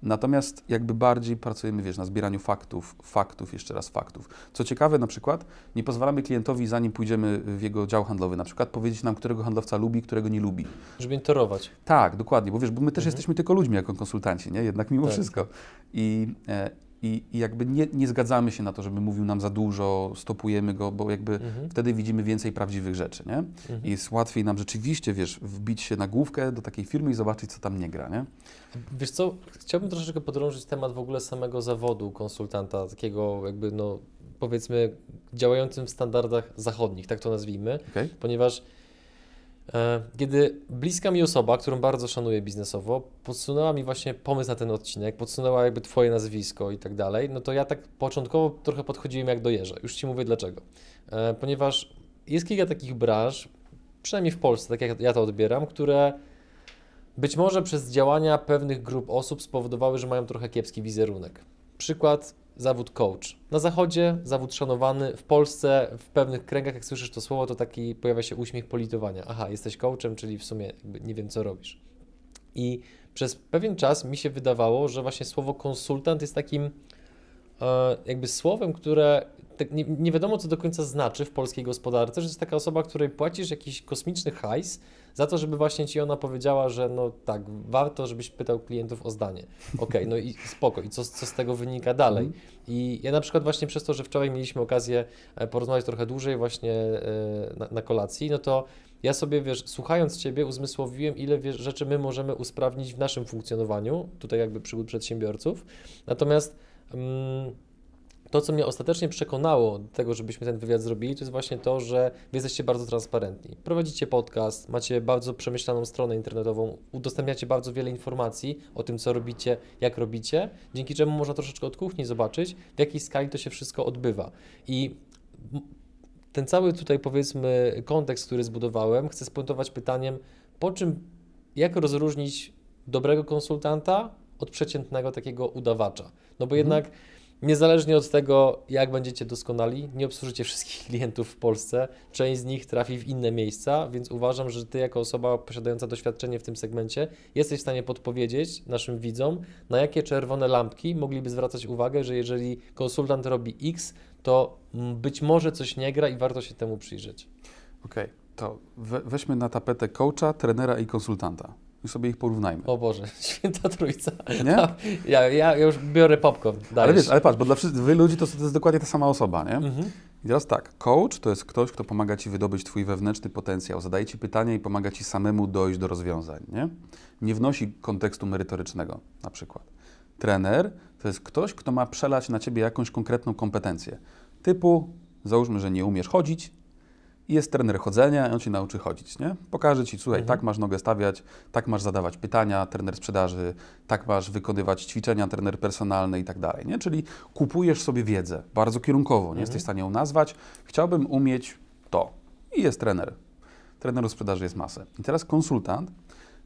Natomiast jakby bardziej pracujemy, wiesz, na zbieraniu faktów, faktów, jeszcze raz faktów. Co ciekawe, na przykład nie pozwalamy klientowi, zanim pójdziemy w jego dział handlowy, na przykład powiedzieć nam, którego handlowca lubi, którego nie lubi. Żeby nie torować. Tak, dokładnie, bo wiesz, bo my też Mhm. jesteśmy tylko ludźmi jako konsultanci, nie? Jednak mimo Tak. wszystko. I, e, i, I jakby nie, nie zgadzamy się na to, żeby mówił nam za dużo, stopujemy go, bo jakby Mhm. wtedy widzimy więcej prawdziwych rzeczy, nie? Mhm. I jest łatwiej nam rzeczywiście, wiesz, wbić się na główkę do takiej firmy i zobaczyć, co tam nie gra, nie? Wiesz co, chciałbym troszeczkę podrążyć temat w ogóle samego zawodu konsultanta, takiego jakby, no powiedzmy, działającym w standardach zachodnich, tak to nazwijmy, Okej? ponieważ kiedy bliska mi osoba, którą bardzo szanuję biznesowo, podsunęła mi właśnie pomysł na ten odcinek, podsunęła jakby Twoje nazwisko i tak dalej, no to ja tak początkowo trochę podchodziłem jak do jeża. Już Ci mówię dlaczego. E, ponieważ jest kilka takich branż, przynajmniej w Polsce, tak jak ja to odbieram, które być może przez działania pewnych grup osób spowodowały, że mają trochę kiepski wizerunek. Przykład zawód coach. Na zachodzie zawód szanowany, w Polsce w pewnych kręgach, jak słyszysz to słowo, to taki pojawia się uśmiech politowania. Aha, jesteś coachem, czyli w sumie nie wiem, co robisz. I przez pewien czas mi się wydawało, że właśnie słowo konsultant jest takim e, jakby słowem, które tak nie, nie wiadomo, co do końca znaczy w polskiej gospodarce, że jest taka osoba, której płacisz jakiś kosmiczny hajs za to, żeby właśnie ci ona powiedziała, że no tak, warto, żebyś pytał klientów o zdanie. Okej, no i spoko, i co, co z tego wynika dalej? I ja na przykład właśnie przez to, że wczoraj mieliśmy okazję e, porozmawiać trochę dłużej właśnie e, na, na kolacji, no to ja sobie, wiesz, słuchając Ciebie uzmysłowiłem, ile wiesz, rzeczy my możemy usprawnić w naszym funkcjonowaniu, tutaj jakby przygód przedsiębiorców. Natomiast mm, to, co mnie ostatecznie przekonało do tego, żebyśmy ten wywiad zrobili, to jest właśnie to, że Wy jesteście bardzo transparentni. Prowadzicie podcast, macie bardzo przemyślaną stronę internetową, udostępniacie bardzo wiele informacji o tym, co robicie, jak robicie, dzięki czemu można troszeczkę od kuchni zobaczyć, w jakiej skali to się wszystko odbywa. I ten cały tutaj, powiedzmy, kontekst, który zbudowałem, chcę spuentować pytaniem, po czym, jak rozróżnić dobrego konsultanta od przeciętnego takiego udawacza? No bo jednak Niezależnie od tego, jak będziecie doskonali, nie obsłużycie wszystkich klientów w Polsce. Część z nich trafi w inne miejsca, więc uważam, że Ty, jako osoba posiadająca doświadczenie w tym segmencie, jesteś w stanie podpowiedzieć naszym widzom, na jakie czerwone lampki mogliby zwracać uwagę, że jeżeli konsultant robi X, to być może coś nie gra i warto się temu przyjrzeć. Okej, to we, weźmy na tapetę coacha, trenera i konsultanta. I sobie ich porównajmy. O Boże, *laughs* święta trójca. Nie? Ja, ja już biorę popcorn. Ale Dajesz. wiesz, ale patrz, bo dla wszystkich, wy ludzi to, to jest dokładnie ta sama osoba, nie? Mhm. I teraz tak, coach to jest ktoś, kto pomaga ci wydobyć twój wewnętrzny potencjał, zadaje ci pytania i pomaga ci samemu dojść do rozwiązań, nie? Nie wnosi kontekstu merytorycznego, na przykład. Trener to jest ktoś, kto ma przelać na ciebie jakąś konkretną kompetencję. Typu, załóżmy, że nie umiesz chodzić jest trener chodzenia i on ci nauczy chodzić, nie? Pokaże ci, słuchaj, Mhm. tak masz nogę stawiać, tak masz zadawać pytania, trener sprzedaży, tak masz wykonywać ćwiczenia, trener personalny i tak dalej, nie? Czyli kupujesz sobie wiedzę, bardzo kierunkowo, nie Mhm. jesteś w stanie ją nazwać, chciałbym umieć to i jest trener. Trenerów sprzedaży jest masę. I teraz konsultant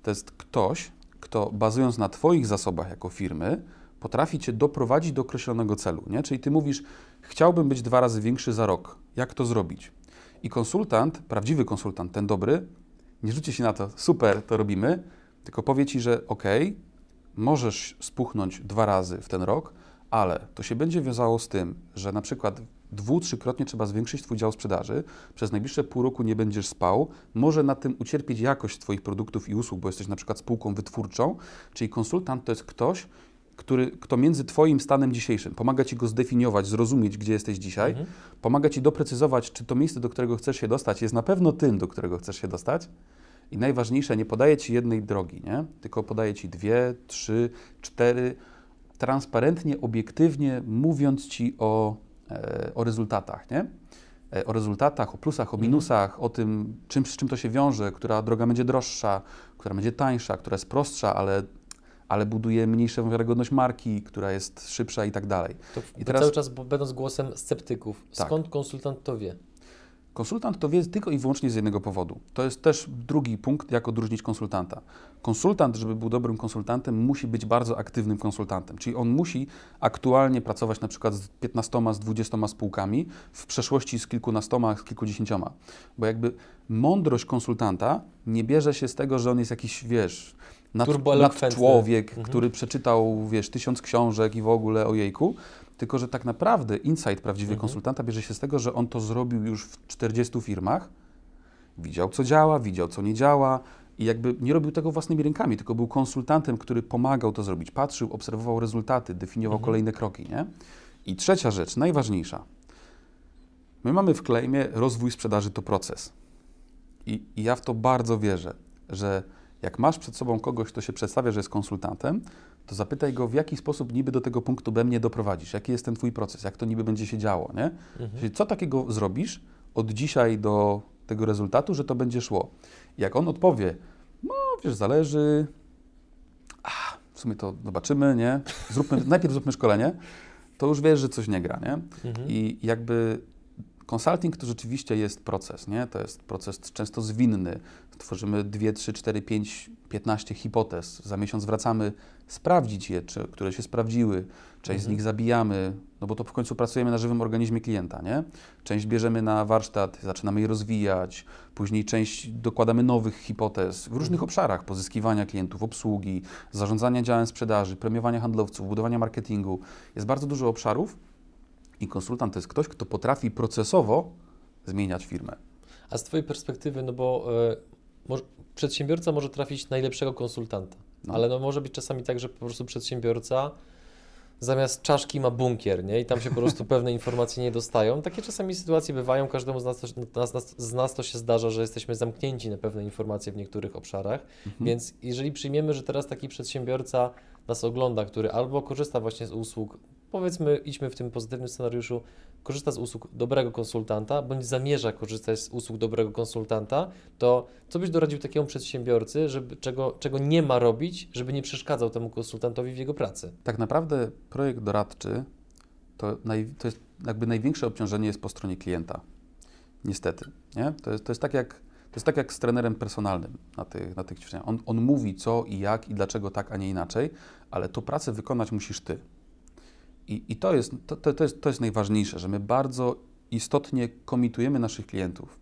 to jest ktoś, kto bazując na Twoich zasobach jako firmy, potrafi Cię doprowadzić do określonego celu. Nie? Czyli Ty mówisz, chciałbym być dwa razy większy za rok. Jak to zrobić? I konsultant, prawdziwy konsultant, ten dobry, nie rzuci się na to, super, to robimy, tylko powie Ci, że ok, możesz spuchnąć dwa razy w ten rok, ale to się będzie wiązało z tym, że na przykład dwu, trzykrotnie trzeba zwiększyć Twój dział sprzedaży, przez najbliższe pół roku nie będziesz spał, może na tym ucierpieć jakość Twoich produktów i usług, bo jesteś na przykład spółką wytwórczą, czyli konsultant to jest ktoś, który, kto między Twoim stanem dzisiejszym pomaga Ci go zdefiniować, zrozumieć, gdzie jesteś dzisiaj, Mhm. pomaga Ci doprecyzować, czy to miejsce, do którego chcesz się dostać, jest na pewno tym, do którego chcesz się dostać. I najważniejsze, nie podaje Ci jednej drogi, nie? tylko podaje Ci dwie, trzy, cztery, transparentnie, obiektywnie, mówiąc Ci o, e, o rezultatach. Nie? E, O rezultatach, o plusach, o minusach, o tym, czym, z czym to się wiąże, która droga będzie droższa, która będzie tańsza, która jest prostsza, ale, ale buduje mniejszą wiarygodność marki, która jest szybsza i tak dalej. To I teraz- cały czas będąc głosem sceptyków. Tak. Skąd konsultant to wie? Konsultant to wie tylko i wyłącznie z jednego powodu. To jest też drugi punkt, jak odróżnić konsultanta. Konsultant, żeby był dobrym konsultantem, musi być bardzo aktywnym konsultantem, czyli on musi aktualnie pracować na przykład z 15, z 20 spółkami, w przeszłości z kilkunastoma, z kilkudziesięcioma. Bo jakby mądrość konsultanta nie bierze się z tego, że on jest jakiś, wiesz, nad, Turboelokwentny. człowiek, Mhm. który przeczytał, wiesz, tysiąc książek i w ogóle o jejku, tylko że tak naprawdę insight prawdziwy Mhm. konsultanta bierze się z tego, że on to zrobił już w 40 firmach, widział co działa, widział co nie działa i jakby nie robił tego własnymi rękami, tylko był konsultantem, który pomagał to zrobić, patrzył, obserwował rezultaty, definiował Mhm. kolejne kroki, nie? I trzecia rzecz, najważniejsza. My mamy w claimie rozwój sprzedaży to proces. I, I ja w to bardzo wierzę, że jak masz przed sobą kogoś, kto się przedstawia, że jest konsultantem, to zapytaj go, w jaki sposób niby do tego punktu B mnie doprowadzisz, jaki jest ten twój proces, jak to niby będzie się działo, nie? Mhm. Czyli co takiego zrobisz od dzisiaj do tego rezultatu, że to będzie szło. I jak on odpowie, no wiesz, zależy, a, w sumie to zobaczymy, nie? Zróbmy, *laughs* najpierw zróbmy szkolenie, to już wiesz, że coś nie gra, nie? Mhm. I jakby consulting to rzeczywiście jest proces, nie? To jest proces często zwinny. Tworzymy 2, 3, 4, 5, 15 hipotez. Za miesiąc wracamy sprawdzić je, czy, które się sprawdziły. Część z Mhm. nich zabijamy, no bo to w końcu pracujemy na żywym organizmie klienta, nie? Część bierzemy na warsztat, zaczynamy je rozwijać, później część dokładamy nowych hipotez w różnych Mhm. obszarach pozyskiwania klientów, obsługi, zarządzania działem sprzedaży, premiowania handlowców, budowania marketingu. Jest bardzo dużo obszarów, i konsultant to jest ktoś, kto potrafi procesowo zmieniać firmę. A z Twojej perspektywy, no bo e, może, przedsiębiorca może trafić najlepszego konsultanta, No. ale no może być czasami tak, że po prostu przedsiębiorca zamiast czaszki ma bunkier, nie? I tam się po prostu *laughs* pewne informacje nie dostają. Takie czasami sytuacje bywają, każdemu z nas, to, nas, nas, z nas to się zdarza, że jesteśmy zamknięci na pewne informacje w niektórych obszarach, Mhm. więc jeżeli przyjmiemy, że teraz taki przedsiębiorca nas ogląda, który albo korzysta właśnie z usług, powiedzmy, idźmy w tym pozytywnym scenariuszu, korzysta z usług dobrego konsultanta, bądź zamierza korzystać z usług dobrego konsultanta, to co byś doradził takiemu przedsiębiorcy, żeby, czego, czego nie ma robić, żeby nie przeszkadzał temu konsultantowi w jego pracy? Tak naprawdę projekt doradczy to, naj, to jest jakby największe obciążenie jest po stronie klienta. Niestety. Nie? To, jest, to, jest tak jak, to jest tak jak z trenerem personalnym na tych, na tych ćwiczeniach. On, on mówi co i jak i dlaczego tak, a nie inaczej, ale tą pracę wykonać musisz ty. I, i to, jest, to, to, jest, to jest najważniejsze, że my bardzo istotnie komitujemy naszych klientów.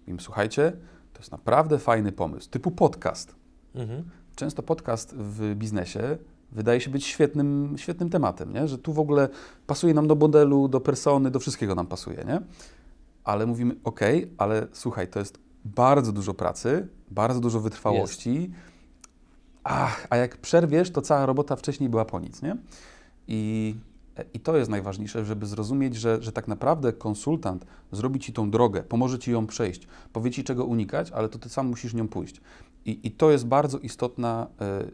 Mówimy, słuchajcie, to jest naprawdę fajny pomysł, typu podcast. Mhm. Często podcast w biznesie wydaje się być świetnym, świetnym tematem, nie? że tu w ogóle pasuje nam do modelu, do persony, do wszystkiego nam pasuje, nie? Ale mówimy, ok, ale słuchaj, to jest bardzo dużo pracy, bardzo dużo wytrwałości ach, a jak przerwiesz, to cała robota wcześniej była po nic, nie? I, i to jest najważniejsze, żeby zrozumieć, że, że tak naprawdę konsultant zrobi ci tą drogę, pomoże ci ją przejść, powie ci czego unikać, ale to ty sam musisz nią pójść. I, i to jest bardzo istotna y,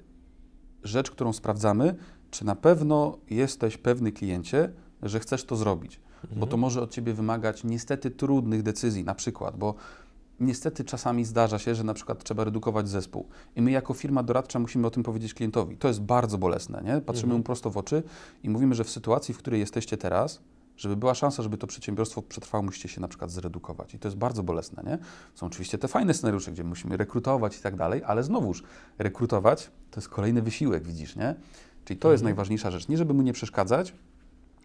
rzecz, którą sprawdzamy, czy na pewno jesteś pewny kliencie, że chcesz to zrobić, mhm. bo to może od ciebie wymagać niestety trudnych decyzji, na przykład, bo niestety czasami zdarza się, że na przykład trzeba redukować zespół i my jako firma doradcza musimy o tym powiedzieć klientowi. To jest bardzo bolesne, nie? Patrzymy mhm. mu prosto w oczy i mówimy, że w sytuacji, w której jesteście teraz, żeby była szansa, żeby to przedsiębiorstwo przetrwało, musicie się na przykład zredukować. I to jest bardzo bolesne, nie? Są oczywiście te fajne scenariusze, gdzie musimy rekrutować i tak dalej, ale znowuż, rekrutować to jest kolejny wysiłek, widzisz, nie? Czyli to mhm. jest najważniejsza rzecz. Nie, żeby mu nie przeszkadzać,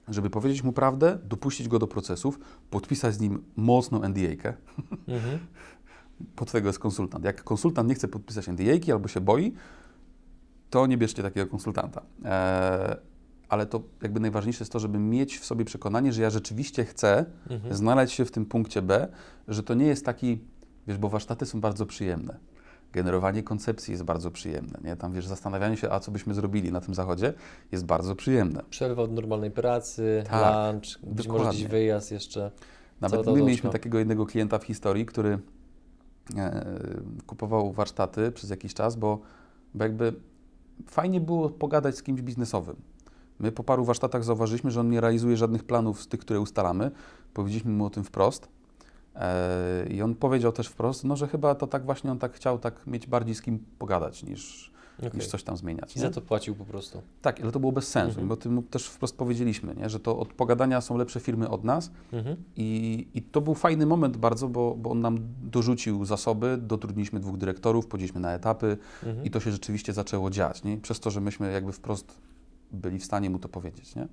żeby powiedzieć mu prawdę, dopuścić go do procesów, podpisać z nim mocną NDA-kę. Mhm. *laughs* Po tego jest konsultant. Jak konsultant nie chce podpisać NDA-ki albo się boi, to nie bierzcie takiego konsultanta. Eee, ale to jakby najważniejsze jest to, żeby mieć w sobie przekonanie, że ja rzeczywiście chcę mhm. znaleźć się w tym punkcie B, że to nie jest taki, wiesz, bo warsztaty są bardzo przyjemne generowanie koncepcji jest bardzo przyjemne. Nie? Tam wiesz, zastanawianie się, a co byśmy zrobili na tym zachodzie, jest bardzo przyjemne. Przerwa od normalnej pracy, tak, lunch, być może gdzieś wyjazd jeszcze. Nawet my mieliśmy takiego jednego klienta w historii, który e, kupował warsztaty przez jakiś czas, bo, bo jakby fajnie było pogadać z kimś biznesowym. My po paru warsztatach zauważyliśmy, że on nie realizuje żadnych planów z tych, które ustalamy. Powiedzieliśmy mu o tym wprost I on powiedział też wprost, no, że chyba to tak właśnie on tak chciał tak mieć bardziej z kim pogadać niż, okay. niż coś tam zmieniać. I za to płacił po prostu. Tak, ale to było bez sensu, mhm. bo tym też wprost powiedzieliśmy, nie? że to od pogadania są lepsze firmy od nas mhm. I, i to był fajny moment bardzo, bo, bo on nam dorzucił zasoby, dotrudniliśmy dwóch dyrektorów, podzieliśmy na etapy mhm. i to się rzeczywiście zaczęło dziać, nie? przez to, że myśmy jakby wprost byli w stanie mu to powiedzieć. Nie?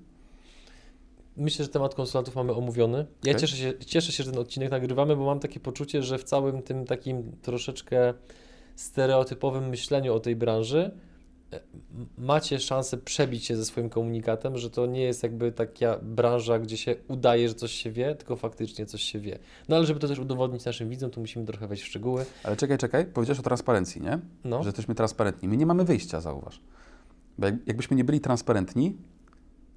Myślę, że temat konsultantów mamy omówiony. Ja okay. cieszę, się, cieszę się, że ten odcinek nagrywamy, bo mam takie poczucie, że w całym tym takim troszeczkę stereotypowym myśleniu o tej branży e, macie szansę przebić się ze swoim komunikatem, że to nie jest jakby taka branża, gdzie się udaje, że coś się wie, tylko faktycznie coś się wie. No ale żeby to też udowodnić naszym widzom, to musimy trochę wejść w szczegóły. Ale czekaj, czekaj, powiedziałeś o transparencji, nie? No. Że jesteśmy transparentni. My nie mamy wyjścia, zauważ. Bo jak, jakbyśmy nie byli transparentni,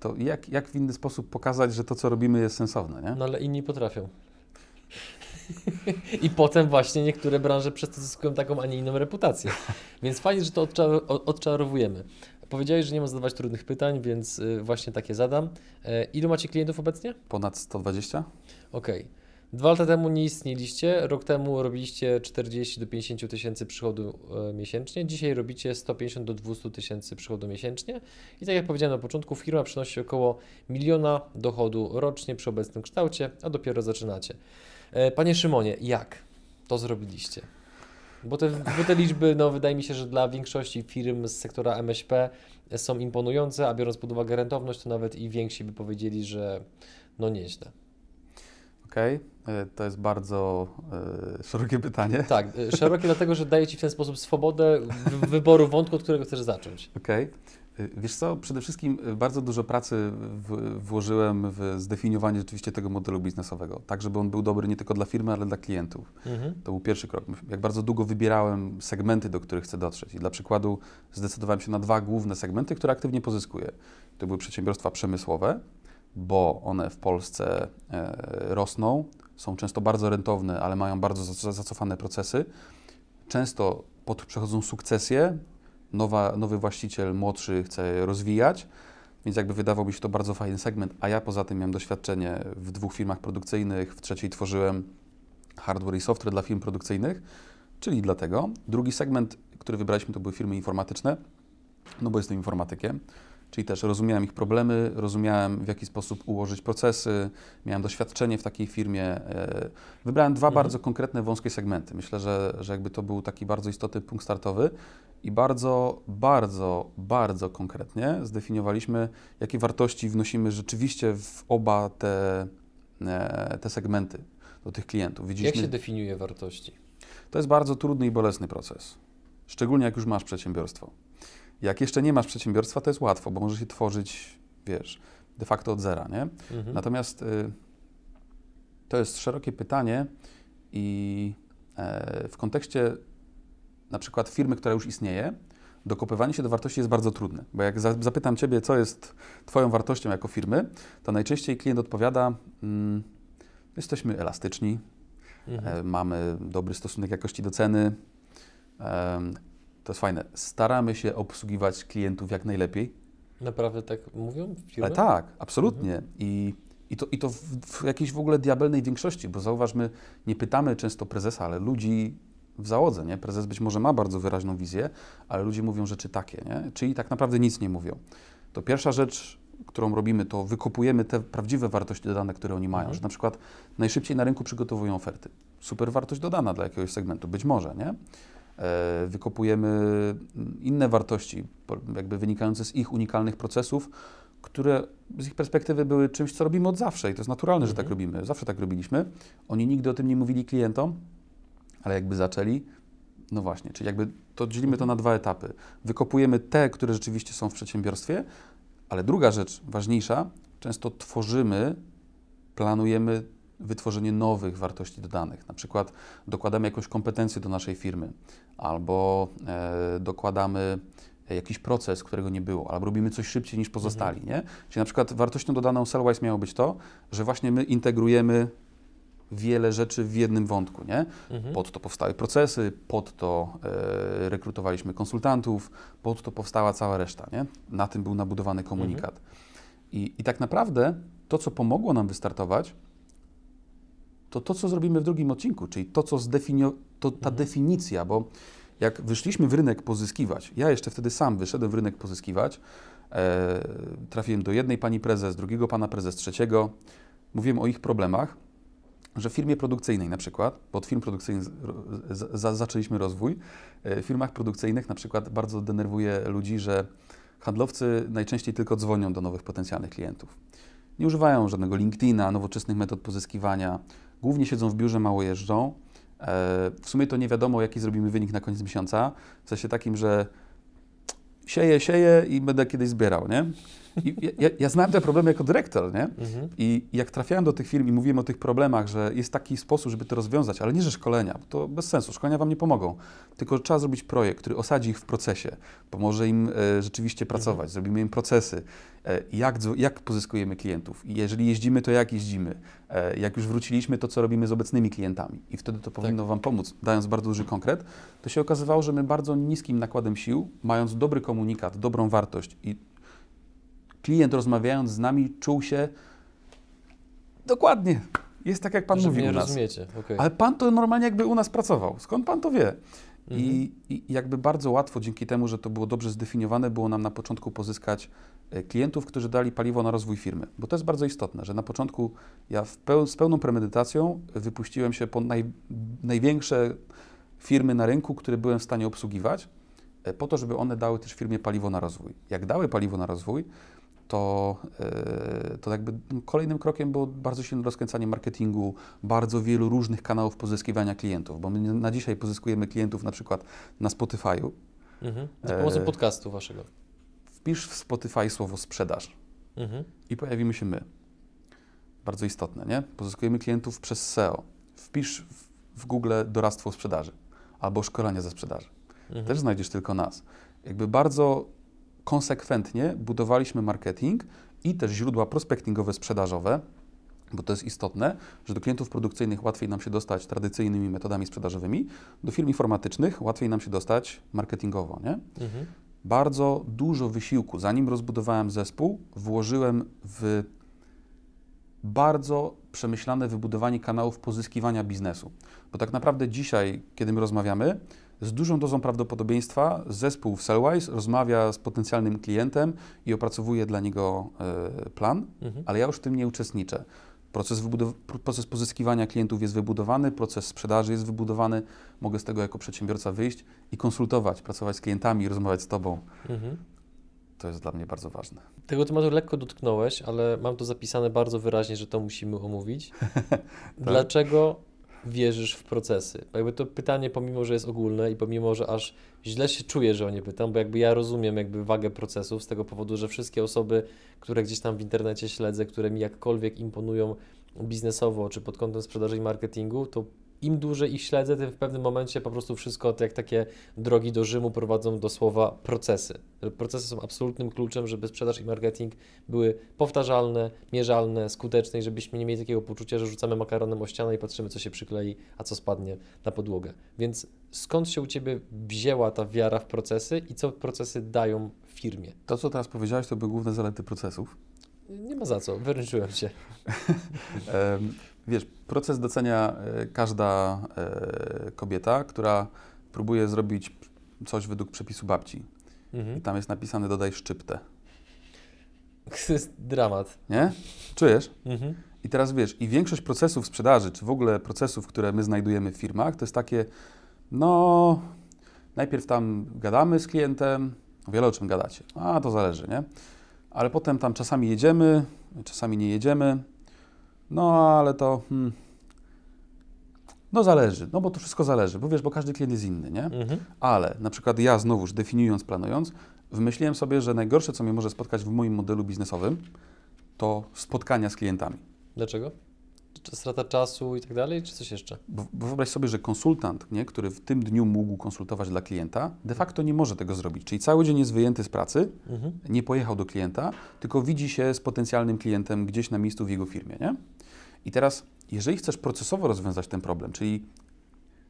to jak, jak w inny sposób pokazać, że to, co robimy, jest sensowne, nie? No ale inni potrafią. I potem właśnie niektóre branże przez to zyskują taką, a nie inną reputację. Więc fajnie, że to odczarowujemy. Powiedziałeś, że nie ma zadawać trudnych pytań, więc y, właśnie takie zadam. E, ilu macie klientów obecnie? Ponad 120. Okej. Okay. Dwa lata temu nie istnieliście, rok temu robiliście 40 do 50 tysięcy przychodu e, miesięcznie, dzisiaj robicie 150 do 200 tysięcy przychodu miesięcznie i tak jak powiedziałem na początku, firma przynosi około miliona dochodu rocznie przy obecnym kształcie, a dopiero zaczynacie. E, panie Szymonie, jak to zrobiliście? Bo te, bo te liczby, no, wydaje mi się, że dla większości firm z sektora MŚP są imponujące, a biorąc pod uwagę rentowność, to nawet i więksi by powiedzieli, że no nieźle. Okej, okay. To jest bardzo y, szerokie pytanie. Tak, e, szerokie dlatego, że daje Ci w ten sposób swobodę wyboru wątku, od którego chcesz zacząć. Okej. Okay. Wiesz co, przede wszystkim bardzo dużo pracy w, włożyłem w zdefiniowanie rzeczywiście tego modelu biznesowego, tak żeby on był dobry nie tylko dla firmy, ale dla klientów. Mhm. To był pierwszy krok. Jak bardzo długo wybierałem segmenty, do których chcę dotrzeć. I dla przykładu zdecydowałem się na dwa główne segmenty, które aktywnie pozyskuję. To były przedsiębiorstwa przemysłowe, bo one w Polsce e, rosną, są często bardzo rentowne, ale mają bardzo zacofane procesy. Często pod, przechodzą sukcesje, nowa, nowy właściciel młodszy chce rozwijać, więc jakby wydawał się to bardzo fajny segment, a ja poza tym miałem doświadczenie w dwóch firmach produkcyjnych, w trzeciej tworzyłem hardware i software dla firm produkcyjnych, czyli dlatego. Drugi segment, który wybraliśmy, to były firmy informatyczne, no bo jestem informatykiem. Czyli też rozumiałem ich problemy, rozumiałem w jaki sposób ułożyć procesy, miałem doświadczenie w takiej firmie. E, wybrałem dwa mhm. bardzo konkretne, wąskie segmenty. Myślę, że, że jakby to był taki bardzo istotny punkt startowy i bardzo, bardzo, bardzo konkretnie zdefiniowaliśmy, jakie wartości wnosimy rzeczywiście w oba te, e, te segmenty do tych klientów. Widzieliśmy, jak się definiuje wartości? To jest bardzo trudny i bolesny proces, szczególnie jak już masz przedsiębiorstwo. Jak jeszcze nie masz przedsiębiorstwa, to jest łatwo, bo możesz je tworzyć, wiesz, de facto od zera, nie? Mhm. Natomiast y, to jest szerokie pytanie i e, w kontekście na przykład firmy, która już istnieje, dokopywanie się do wartości jest bardzo trudne, bo jak za, zapytam Ciebie, co jest Twoją wartością jako firmy, to najczęściej klient odpowiada, mm, jesteśmy elastyczni, Mhm. e, mamy dobry stosunek jakości do ceny, to jest fajne, staramy się obsługiwać klientów jak najlepiej, Naprawdę tak mówią firmy? ale tak, absolutnie. I, i to, i to w, w jakiejś w ogóle diabelnej większości, bo zauważmy, nie pytamy często prezesa, ale ludzi w załodze, nie? Prezes być może ma bardzo wyraźną wizję, ale ludzie mówią rzeczy takie, nie? Czyli tak naprawdę nic nie mówią. To pierwsza rzecz, którą robimy, to wykopujemy te prawdziwe wartości dodane, które oni mają, Mhm. że na przykład najszybciej na rynku przygotowują oferty. Super wartość dodana dla jakiegoś segmentu, być może, nie? E, Wykopujemy inne wartości, jakby wynikające z ich unikalnych procesów, które z ich perspektywy były czymś, co robimy od zawsze i to jest naturalne, że tak Mhm. robimy. Zawsze tak robiliśmy. Oni nigdy o tym nie mówili klientom, ale jakby zaczęli, no właśnie, czyli jakby to dzielimy to na dwa etapy. Wykopujemy te, które rzeczywiście są w przedsiębiorstwie, ale druga rzecz ważniejsza, często tworzymy, planujemy wytworzenie nowych wartości dodanych. Na przykład dokładamy jakąś kompetencję do naszej firmy, albo e, dokładamy jakiś proces, którego nie było, albo robimy coś szybciej niż pozostali, nie? Czyli na przykład wartością dodaną Sellwise miało być to, że właśnie my integrujemy wiele rzeczy w jednym wątku, nie? Mhm. Pod to powstały procesy, pod to e, rekrutowaliśmy konsultantów, pod to powstała cała reszta, nie? Na tym był nabudowany komunikat. I, I tak naprawdę to, co pomogło nam wystartować, to to, co zrobimy w drugim odcinku, czyli to, co zdefinio, to ta Mhm. definicja, bo jak wyszliśmy w rynek pozyskiwać, ja jeszcze wtedy sam wyszedłem w rynek pozyskiwać, e, trafiłem do jednej pani prezes, drugiego pana prezes, trzeciego, mówiłem o ich problemach, że w firmie produkcyjnej na przykład, bo od firm produkcyjnych za- zaczęliśmy rozwój, e, w firmach produkcyjnych na przykład bardzo denerwuje ludzi, że handlowcy najczęściej tylko dzwonią do nowych potencjalnych klientów. Nie używają żadnego LinkedIna, nowoczesnych metod pozyskiwania, głównie siedzą w biurze, mało jeżdżą. E, W sumie to nie wiadomo, jaki zrobimy wynik na koniec miesiąca, w sensie takim, że sieję, sieję i będę kiedyś zbierał, nie? I ja, ja, znałem te problemy jako dyrektor, nie? Mhm. I jak trafiałem do tych firm i mówiłem o tych problemach, że jest taki sposób, żeby to rozwiązać, ale nie, że szkolenia, bo to bez sensu, szkolenia Wam nie pomogą, tylko trzeba zrobić projekt, który osadzi ich w procesie, pomoże im e, rzeczywiście pracować, zrobimy im procesy, e, jak, jak pozyskujemy klientów? I jeżeli jeździmy, to jak jeździmy, e, jak już wróciliśmy, to co robimy z obecnymi klientami? I wtedy to powinno Wam pomóc, dając bardzo duży konkret, to się okazywało, że my bardzo niskim nakładem sił, mając dobry komunikat, dobrą wartość i klient rozmawiając z nami czuł się dokładnie. Jest tak, jak Pan Że mówił mnie u nas. rozumiecie, okej. Ale Pan to normalnie jakby u nas pracował. Skąd Pan to wie? Mhm. I, I jakby bardzo łatwo, dzięki temu, że to było dobrze zdefiniowane, było nam na początku pozyskać e, klientów, którzy dali paliwo na rozwój firmy. Bo to jest bardzo istotne, że na początku ja peł, z pełną premedytacją wypuściłem się po naj, największe firmy na rynku, które byłem w stanie obsługiwać, e, po to, żeby one dały też firmie paliwo na rozwój. Jak dały paliwo na rozwój, to, e, to jakby kolejnym krokiem było bardzo silne rozkręcanie marketingu, bardzo wielu różnych kanałów pozyskiwania klientów, bo my na dzisiaj pozyskujemy klientów na przykład na Spotify'u. Mhm. Za pomocą e, podcastu waszego. Wpisz w Spotify słowo sprzedaż Mhm. i pojawimy się my. Bardzo istotne, nie? Pozyskujemy klientów przez SEO. Wpisz w, w Google doradztwo sprzedaży albo szkolenie ze sprzedaży. Mhm. też znajdziesz tylko nas. Jakby bardzo konsekwentnie budowaliśmy marketing i też źródła prospectingowe, sprzedażowe, bo to jest istotne, że do klientów produkcyjnych łatwiej nam się dostać tradycyjnymi metodami sprzedażowymi, do firm informatycznych łatwiej nam się dostać marketingowo, nie? Mhm. Bardzo dużo wysiłku, zanim rozbudowałem zespół, włożyłem w bardzo przemyślane wybudowanie kanałów pozyskiwania biznesu. Bo tak naprawdę dzisiaj, kiedy my rozmawiamy, z dużą dozą prawdopodobieństwa zespół w Sellwise rozmawia z potencjalnym klientem i opracowuje dla niego e, plan, Mhm. ale ja już w tym nie uczestniczę. Proces, proces pozyskiwania klientów jest wybudowany, proces sprzedaży jest wybudowany. Mogę z tego jako przedsiębiorca wyjść i konsultować, pracować z klientami, rozmawiać z Tobą. Mhm. To jest dla mnie bardzo ważne. Tego tematu lekko dotknąłeś, ale mam to zapisane bardzo wyraźnie, że to musimy omówić. *laughs* Dlaczego wierzysz w procesy? Jakby to pytanie, pomimo że jest ogólne i pomimo, że aż źle się czuję, że o nie pytam, bo jakby ja rozumiem jakby wagę procesów z tego powodu, że wszystkie osoby, które gdzieś tam w internecie śledzę, które mi jakkolwiek imponują biznesowo czy pod kątem sprzedaży i marketingu, to im dłużej ich śledzę, tym w pewnym momencie po prostu wszystko, jak takie drogi do Rzymu, prowadzą do słowa procesy. Procesy są absolutnym kluczem, żeby sprzedaż i marketing były powtarzalne, mierzalne, skuteczne i żebyśmy nie mieli takiego poczucia, że rzucamy makaronem o ścianę i patrzymy, co się przyklei, a co spadnie na podłogę. Więc skąd się u Ciebie wzięła ta wiara w procesy i co procesy dają firmie? To, co teraz powiedziałeś, to były główne zalety procesów. Nie ma za co, wyręczyłem Cię. *laughs* Wiesz, proces docenia e, każda e, kobieta, która próbuje zrobić coś według przepisu babci. Mhm. I tam jest napisane dodaj szczyptę. To jest dramat. Nie? Czujesz? Mhm. I teraz wiesz, i większość procesów sprzedaży, czy w ogóle procesów, które my znajdujemy w firmach, to jest takie, no, najpierw tam gadamy z klientem, wiele o czym gadacie, a to zależy, nie? Ale potem tam czasami jedziemy, czasami nie jedziemy, no ale to, hmm, no zależy, no bo to wszystko zależy, bo wiesz, bo każdy klient jest inny, nie? Mhm. Ale na przykład ja znowuż definiując, planując, wymyśliłem sobie, że najgorsze, co mnie może spotkać w moim modelu biznesowym, to spotkania z klientami. Dlaczego? Czy strata czasu i tak dalej, czy coś jeszcze? Bo, bo wyobraź sobie, że konsultant, nie, który w tym dniu mógł konsultować dla klienta, de facto nie może tego zrobić. Czyli cały dzień jest wyjęty z pracy, mhm. nie pojechał do klienta, tylko widzi się z potencjalnym klientem gdzieś na miejscu w jego firmie. Nie? I teraz, jeżeli chcesz procesowo rozwiązać ten problem, czyli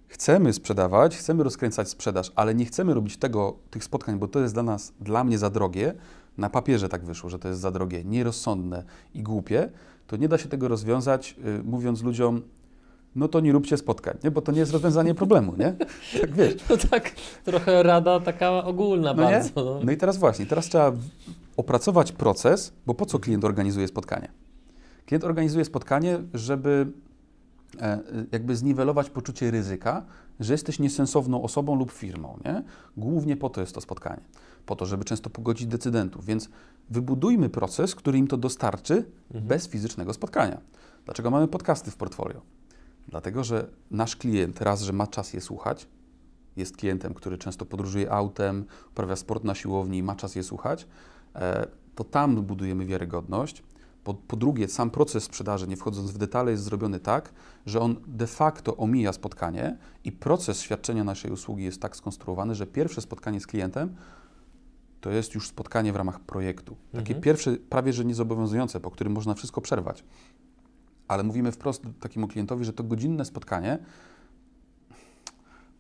chcemy sprzedawać, chcemy rozkręcać sprzedaż, ale nie chcemy robić tego, tych spotkań, bo to jest dla nas, dla mnie za drogie, na papierze tak wyszło, że to jest za drogie, nierozsądne i głupie, to nie da się tego rozwiązać, yy, mówiąc ludziom, no to nie róbcie spotkań, nie? bo to nie jest rozwiązanie *laughs* problemu, nie? Tak wiesz. *laughs* No tak, trochę rada taka ogólna no bardzo. No. no i teraz właśnie, teraz trzeba opracować proces, bo po co klient organizuje spotkanie? Klient organizuje spotkanie, żeby e, jakby zniwelować poczucie ryzyka, że jesteś niesensowną osobą lub firmą. Nie? Głównie po to jest to spotkanie. Po to, żeby często pogodzić decydentów. Więc wybudujmy proces, który im to dostarczy mhm. bez fizycznego spotkania. Dlaczego mamy podcasty w portfolio? Dlatego, że nasz klient raz, że ma czas je słuchać, jest klientem, który często podróżuje autem, uprawia sport na siłowni, ma czas je słuchać, e, to tam budujemy wiarygodność. Po, po, drugie, sam proces sprzedaży, nie wchodząc w detale, jest zrobiony tak, że on de facto omija spotkanie i proces świadczenia naszej usługi jest tak skonstruowany, że pierwsze spotkanie z klientem to jest już spotkanie w ramach projektu. Takie mhm. pierwsze, prawie że niezobowiązujące, po którym można wszystko przerwać. Ale mówimy wprost takiemu klientowi, że to godzinne spotkanie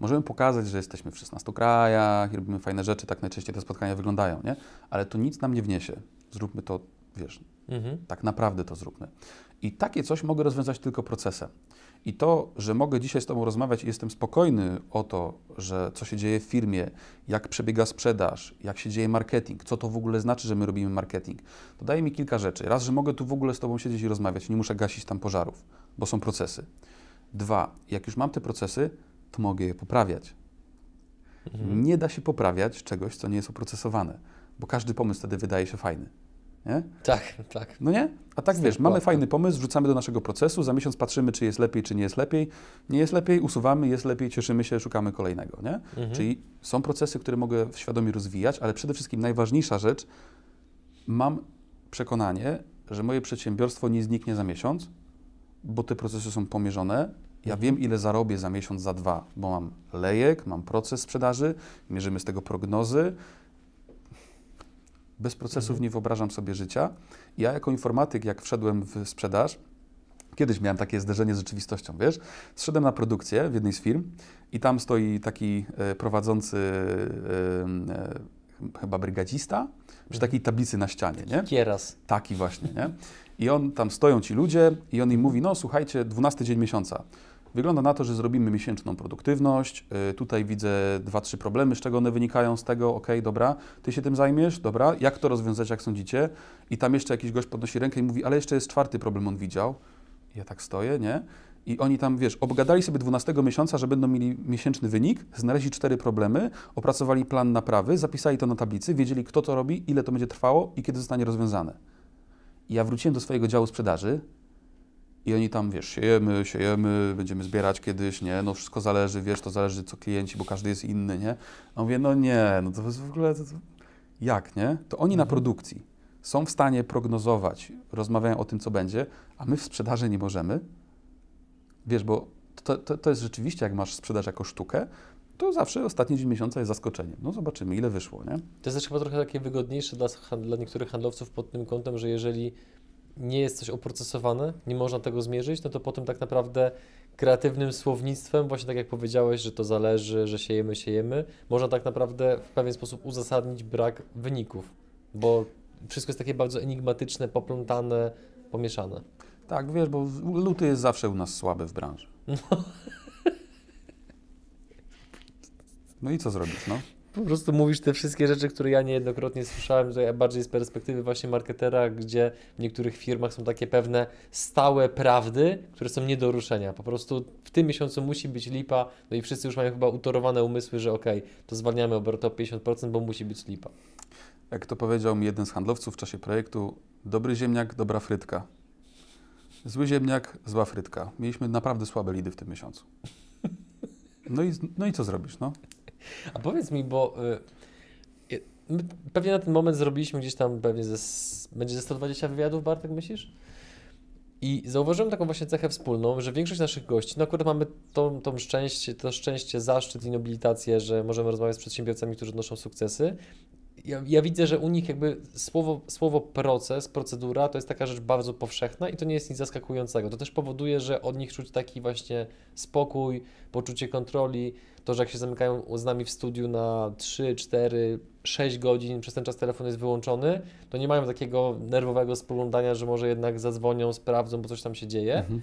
możemy pokazać, że jesteśmy w 16 krajach i robimy fajne rzeczy, tak najczęściej te spotkania wyglądają, nie? Ale to nic nam nie wniesie. Zróbmy to, wiesz, mhm. tak naprawdę to zróbmy. I takie coś mogę rozwiązać tylko procesem. I to, że mogę dzisiaj z Tobą rozmawiać i jestem spokojny o to, że co się dzieje w firmie, jak przebiega sprzedaż, jak się dzieje marketing, co to w ogóle znaczy, że my robimy marketing, to daje mi kilka rzeczy. Raz, że mogę tu w ogóle z Tobą siedzieć i rozmawiać, nie muszę gasić tam pożarów, bo są procesy. Dwa, jak już mam te procesy, to mogę je poprawiać. Mhm. Nie da się poprawiać czegoś, co nie jest oprocesowane, bo każdy pomysł wtedy wydaje się fajny. Nie? Tak, tak. No nie? A tak wiesz, mamy fajny pomysł, wrzucamy do naszego procesu, za miesiąc patrzymy, czy jest lepiej, czy nie jest lepiej. Nie jest lepiej, usuwamy, jest lepiej, cieszymy się, szukamy kolejnego. Nie? Mhm. Czyli są procesy, które mogę świadomie rozwijać, ale przede wszystkim najważniejsza rzecz, mam przekonanie, że moje przedsiębiorstwo nie zniknie za miesiąc, bo te procesy są pomierzone. Ja mhm. wiem, ile zarobię za miesiąc, za dwa, bo mam lejek, mam proces sprzedaży, mierzymy z tego prognozy, bez procesów mhm. nie wyobrażam sobie życia. Ja jako informatyk, jak wszedłem w sprzedaż, kiedyś miałem takie zderzenie z rzeczywistością, wiesz? Zszedłem na produkcję w jednej z firm i tam stoi taki e, prowadzący e, e, chyba brygadzista przy takiej tablicy na ścianie, nie? Kieras. Taki właśnie, nie? I on, tam stoją ci ludzie i on im mówi, no słuchajcie, 12 dzień miesiąca. Wygląda na to, że zrobimy miesięczną produktywność. Y, tutaj widzę dwa, trzy problemy, z czego one wynikają z tego, ok, dobra, ty się tym zajmiesz, dobra, jak to rozwiązać, jak sądzicie? I tam jeszcze jakiś gość podnosi rękę i mówi, ale jeszcze jest czwarty problem, on widział. Ja tak stoję, nie? I oni tam, wiesz, obgadali sobie 12 miesiąca, że będą mieli miesięczny wynik, znaleźli cztery problemy, opracowali plan naprawy, zapisali to na tablicy, wiedzieli, kto to robi, ile to będzie trwało i kiedy zostanie rozwiązane. I ja wróciłem do swojego działu sprzedaży i oni tam, wiesz, siejemy, siejemy, będziemy zbierać kiedyś, nie? No wszystko zależy, wiesz, to zależy co klienci, bo każdy jest inny, nie? A mówię, no nie, no to jest w ogóle, to, to... jak, nie? To oni mhm. na produkcji są w stanie prognozować, rozmawiają o tym, co będzie, a my w sprzedaży nie możemy. Wiesz, bo to, to, to jest rzeczywiście, jak masz sprzedaż jako sztukę, to zawsze ostatni dzień miesiąca jest zaskoczeniem. No zobaczymy, ile wyszło, nie? To jest też chyba trochę takie wygodniejsze dla, dla niektórych handlowców pod tym kątem, że jeżeli nie jest coś oprocesowane, nie można tego zmierzyć, no to potem tak naprawdę kreatywnym słownictwem, właśnie tak jak powiedziałeś, że to zależy, że siejemy, siejemy, można tak naprawdę w pewien sposób uzasadnić brak wyników, bo wszystko jest takie bardzo enigmatyczne, poplątane, pomieszane. Tak, wiesz, bo luty jest zawsze u nas słaby w branży. No i co zrobisz, no? Po prostu mówisz te wszystkie rzeczy, które ja niejednokrotnie słyszałem, ja bardziej z perspektywy właśnie marketera, gdzie w niektórych firmach są takie pewne stałe prawdy, które są nie do ruszenia. Po prostu w tym miesiącu musi być lipa, no i wszyscy już mają chyba utorowane umysły, że okay, to zwalniamy obroty o 50%, bo musi być lipa. Jak to powiedział mi jeden z handlowców w czasie projektu, dobry ziemniak, dobra frytka. Zły ziemniak, zła frytka. Mieliśmy naprawdę słabe lidy w tym miesiącu. No i, no i co zrobisz, no? A powiedz mi, bo y, pewnie na ten moment zrobiliśmy gdzieś tam pewnie ze, będzie ze 120 wywiadów, Bartek, myślisz? I zauważyłem taką właśnie cechę wspólną, że większość naszych gości, no akurat mamy tą, tą szczęście, to szczęście, zaszczyt i nobilitację, że możemy rozmawiać z przedsiębiorcami, którzy odnoszą sukcesy ja, ja, widzę, że u nich jakby słowo, słowo proces, procedura to jest taka rzecz bardzo powszechna i to nie jest nic zaskakującego. To też powoduje, że od nich czuć taki właśnie spokój, poczucie kontroli, to, że jak się zamykają z nami w studiu na 3, 4, 6 godzin, przez ten czas telefon jest wyłączony, to nie mają takiego nerwowego spoglądania, że może jednak zadzwonią, sprawdzą, bo coś tam się dzieje, mhm.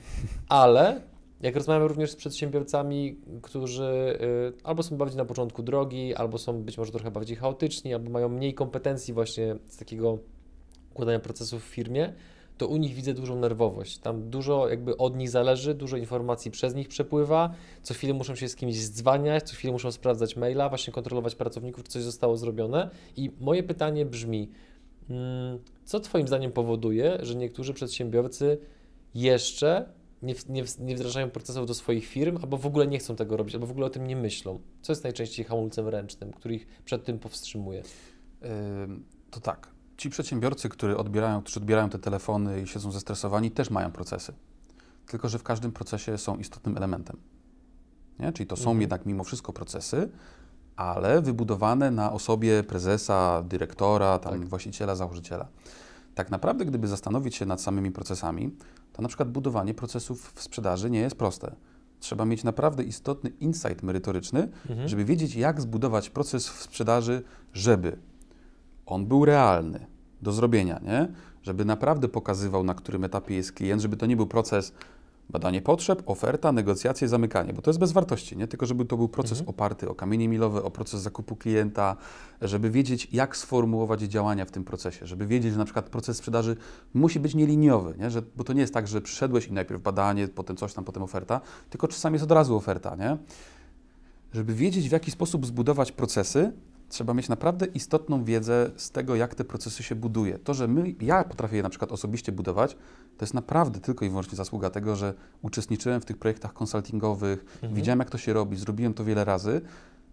ale jak rozmawiamy również z przedsiębiorcami, którzy y, albo są bardziej na początku drogi, albo są być może trochę bardziej chaotyczni, albo mają mniej kompetencji właśnie z takiego układania procesów w firmie, to u nich widzę dużą nerwowość. Tam dużo jakby od nich zależy, dużo informacji przez nich przepływa, co chwilę muszą się z kimś zdzwaniać, co chwilę muszą sprawdzać maila, właśnie kontrolować pracowników, czy coś zostało zrobione. I moje pytanie brzmi, mm, co Twoim zdaniem powoduje, że niektórzy przedsiębiorcy jeszcze nie, nie, nie wdrażają procesów do swoich firm, albo w ogóle nie chcą tego robić, albo w ogóle o tym nie myślą. Co jest najczęściej hamulcem ręcznym, który ich przed tym powstrzymuje? to tak. Ci przedsiębiorcy, którzy odbierają, którzy odbierają te telefony i siedzą zestresowani, też mają procesy. Tylko, że w każdym procesie są istotnym elementem. Nie? Czyli to są mhm. jednak mimo wszystko procesy, ale wybudowane na osobie prezesa, dyrektora, tam tak. właściciela, założyciela. Tak naprawdę, gdyby zastanowić się nad samymi procesami, to na przykład budowanie procesów w sprzedaży nie jest proste. Trzeba mieć naprawdę istotny insight merytoryczny, mhm. żeby wiedzieć, jak zbudować proces w sprzedaży, żeby on był realny do zrobienia, nie? Żeby naprawdę pokazywał, na którym etapie jest klient, żeby to nie był proces badanie potrzeb, oferta, negocjacje, zamykanie, bo to jest bez wartości, nie? Tylko żeby to był proces mhm. oparty o kamienie milowe, o proces zakupu klienta, żeby wiedzieć, jak sformułować działania w tym procesie, żeby wiedzieć, że na przykład proces sprzedaży musi być nieliniowy, nie? Że, bo to nie jest tak, że przyszedłeś i najpierw badanie, potem coś tam, potem oferta, tylko czasami jest od razu oferta, nie? Żeby wiedzieć, w jaki sposób zbudować procesy, trzeba mieć naprawdę istotną wiedzę z tego, jak te procesy się buduje. To, że my, ja potrafię je na przykład osobiście budować, to jest naprawdę tylko i wyłącznie zasługa tego, że uczestniczyłem w tych projektach konsultingowych, mhm. widziałem, jak to się robi, zrobiłem to wiele razy.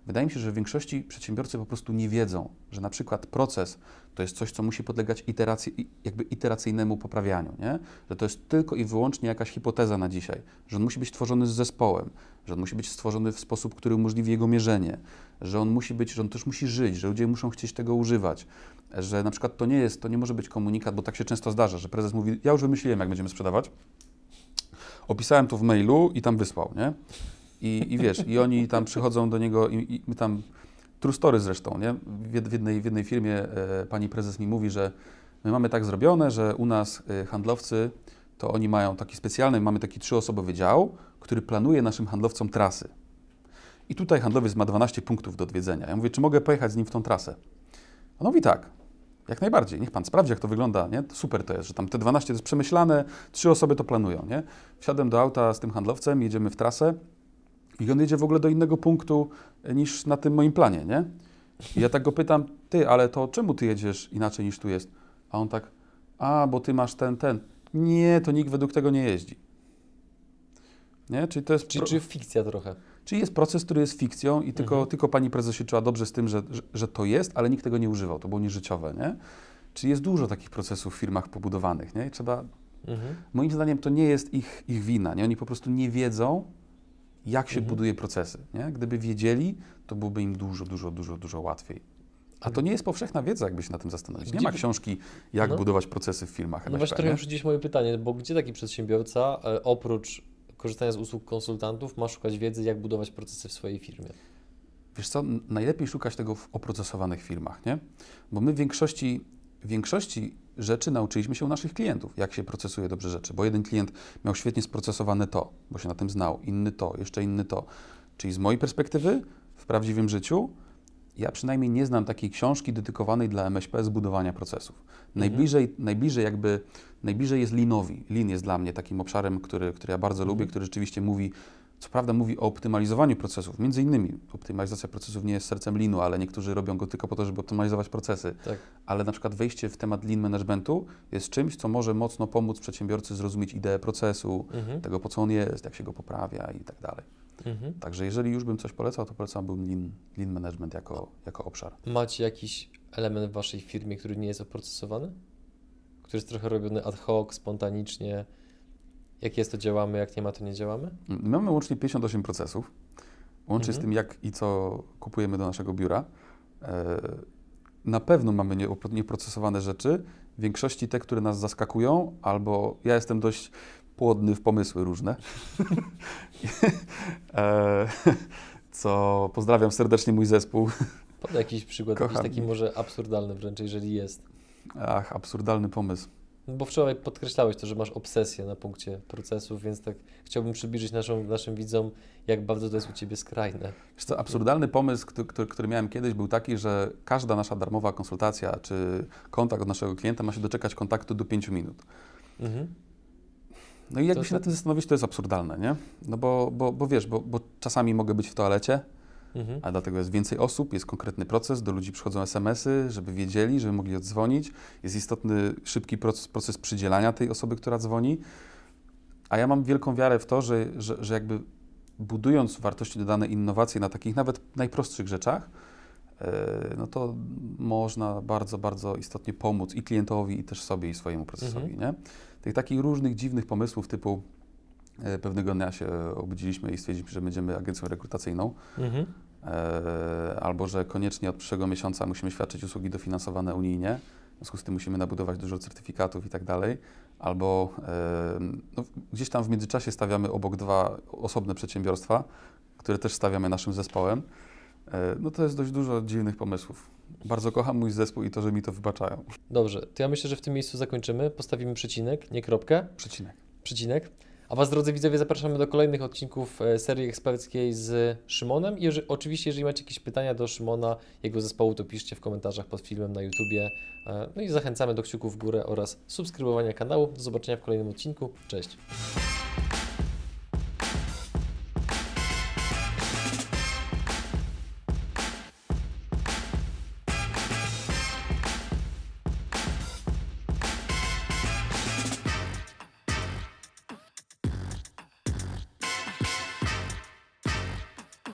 Wydaje mi się, że w większości przedsiębiorcy po prostu nie wiedzą, że na przykład proces to jest coś, co musi podlegać iteracji, jakby iteracyjnemu poprawianiu, nie? że to jest tylko i wyłącznie jakaś hipoteza na dzisiaj, że on musi być tworzony z zespołem, że on musi być stworzony w sposób, który umożliwi jego mierzenie, że on musi być, że on też musi żyć, że ludzie muszą chcieć tego używać, że na przykład to nie jest, to nie może być komunikat, bo tak się często zdarza, że prezes mówi, ja już wymyśliłem, jak będziemy sprzedawać, opisałem to w mailu i tam wysłał, nie? I, i wiesz, i oni tam przychodzą do niego i, i tam, true story zresztą, nie? W jednej, w jednej firmie e, pani prezes mi mówi, że my mamy tak zrobione, że u nas e, handlowcy, to oni mają taki specjalny, mamy taki trzyosobowy dział, który planuje naszym handlowcom trasy. I tutaj handlowiec ma 12 punktów do odwiedzenia. Ja mówię, czy mogę pojechać z nim w tą trasę? On mówi tak, jak najbardziej. Niech pan sprawdzi, jak to wygląda. Nie? Super to jest, że tam te 12 to jest przemyślane, trzy osoby to planują. Nie? Wsiadłem do auta z tym handlowcem, jedziemy w trasę i on jedzie w ogóle do innego punktu e, niż na tym moim planie. Nie? I ja tak go pytam, ty, ale to czemu ty jedziesz inaczej niż tu jest? A on tak, a, bo ty masz ten, ten. Nie, to nikt według tego nie jeździ. Nie? Czyli to jest... Czyli, czyli fikcja trochę. Czyli jest proces, który jest fikcją i tylko, mhm. tylko pani prezes się czuła dobrze z tym, że, że, że, to jest, ale nikt tego nie używał, to było nieżyciowe, nie? Czyli jest dużo takich procesów w firmach pobudowanych, nie? I trzeba... Mhm. Moim zdaniem to nie jest ich, ich wina, nie? Oni po prostu nie wiedzą, jak się Mhm. buduje procesy. Nie? Gdyby wiedzieli, to byłoby im dużo, dużo, dużo, dużo łatwiej. A to nie jest powszechna wiedza, jakby się na tym zastanowić. Nie Gdzie ma by- książki, jak No. budować procesy w firmach No właśnie trochę nie? już gdzieś moje pytanie, bo gdzie taki przedsiębiorca e, oprócz korzystania z usług konsultantów ma szukać wiedzy, jak budować procesy w swojej firmie? Wiesz co, najlepiej szukać tego w oprocesowanych firmach, nie? Bo my w większości, w większości rzeczy nauczyliśmy się u naszych klientów, jak się procesuje dobrze rzeczy. Bo jeden klient miał świetnie sprocesowane to, bo się na tym znał, inny to, jeszcze inny to. Czyli z mojej perspektywy, w prawdziwym życiu, ja przynajmniej nie znam takiej książki dedykowanej dla MŚP zbudowania procesów. Najbliżej, najbliżej jakby, najbliżej jest linowi. Lin jest dla mnie takim obszarem, który, który ja bardzo lubię, który rzeczywiście mówi, co prawda mówi o optymalizowaniu procesów. Między innymi optymalizacja procesów nie jest sercem linu, ale niektórzy robią go tylko po to, żeby optymalizować procesy. Tak. Ale na przykład wejście w temat lean managementu jest czymś, co może mocno pomóc przedsiębiorcy zrozumieć ideę procesu, Mhm. tego po co on jest, jak się go poprawia i tak dalej. Mhm. Także jeżeli już bym coś polecał, to polecałbym lean, lean management jako, jako obszar. Macie jakiś element w waszej firmie, który nie jest oprocesowany? Który jest trochę robiony ad hoc, spontanicznie? Jak jest, to działamy, jak nie ma, to nie działamy? My Mamy łącznie 58 procesów, łącznie z Mhm. tym, jak i co kupujemy do naszego biura. E, Na pewno mamy nieopro- nieprocesowane rzeczy, w większości te, które nas zaskakują, albo ja jestem dość płodny w pomysły różne. *laughs* E, Co pozdrawiam serdecznie mój zespół. Podaj jakiś przykład, jakiś Kocham taki ich. może absurdalny wręcz, jeżeli jest. Ach, absurdalny pomysł. No Bo wczoraj podkreślałeś to, że masz obsesję na punkcie procesów, więc tak chciałbym przybliżyć naszą, naszym widzom, jak bardzo to jest u Ciebie skrajne. Wiesz co, absurdalny pomysł, który, który, który miałem kiedyś, był taki, że każda nasza darmowa konsultacja czy kontakt od naszego klienta ma się doczekać kontaktu do 5 minut. Mhm. No i jakby To- się to- nad tym zastanowić, to jest absurdalne, nie? No bo, bo, bo wiesz, bo, bo czasami mogę być w toalecie, Mhm. a dlatego jest więcej osób, jest konkretny proces, do ludzi przychodzą SMS-y, żeby wiedzieli, żeby mogli odzwonić. Jest istotny, szybki proces, proces przydzielania tej osoby, która dzwoni. A ja mam wielką wiarę w to, że, że, że jakby budując wartości dodane, innowacje na takich nawet najprostszych rzeczach, e, no to można bardzo, bardzo istotnie pomóc i klientowi, i też sobie, i swojemu procesowi, nie? Tych takich różnych dziwnych pomysłów typu e, pewnego dnia się obudziliśmy i stwierdziliśmy, że będziemy agencją rekrutacyjną, Mhm. e, albo że koniecznie od przyszłego miesiąca musimy świadczyć usługi dofinansowane unijnie, w związku z tym musimy nabudować dużo certyfikatów i tak dalej, albo e, no, gdzieś tam w międzyczasie stawiamy obok dwa osobne przedsiębiorstwa, które też stawiamy naszym zespołem. No to jest dość dużo dziwnych pomysłów. Bardzo kocham mój zespół i to, że mi to wybaczają. Dobrze, to ja myślę, że w tym miejscu zakończymy. Postawimy przecinek, nie kropkę. Przecinek. Przecinek. A Was, drodzy widzowie, zapraszamy do kolejnych odcinków e, serii eksperckiej z Szymonem. I jeżeli, oczywiście, jeżeli macie jakieś pytania do Szymona, jego zespołu, to piszcie w komentarzach pod filmem na YouTubie. E, No i zachęcamy do kciuków w górę oraz subskrybowania kanału. Do zobaczenia w kolejnym odcinku. Cześć.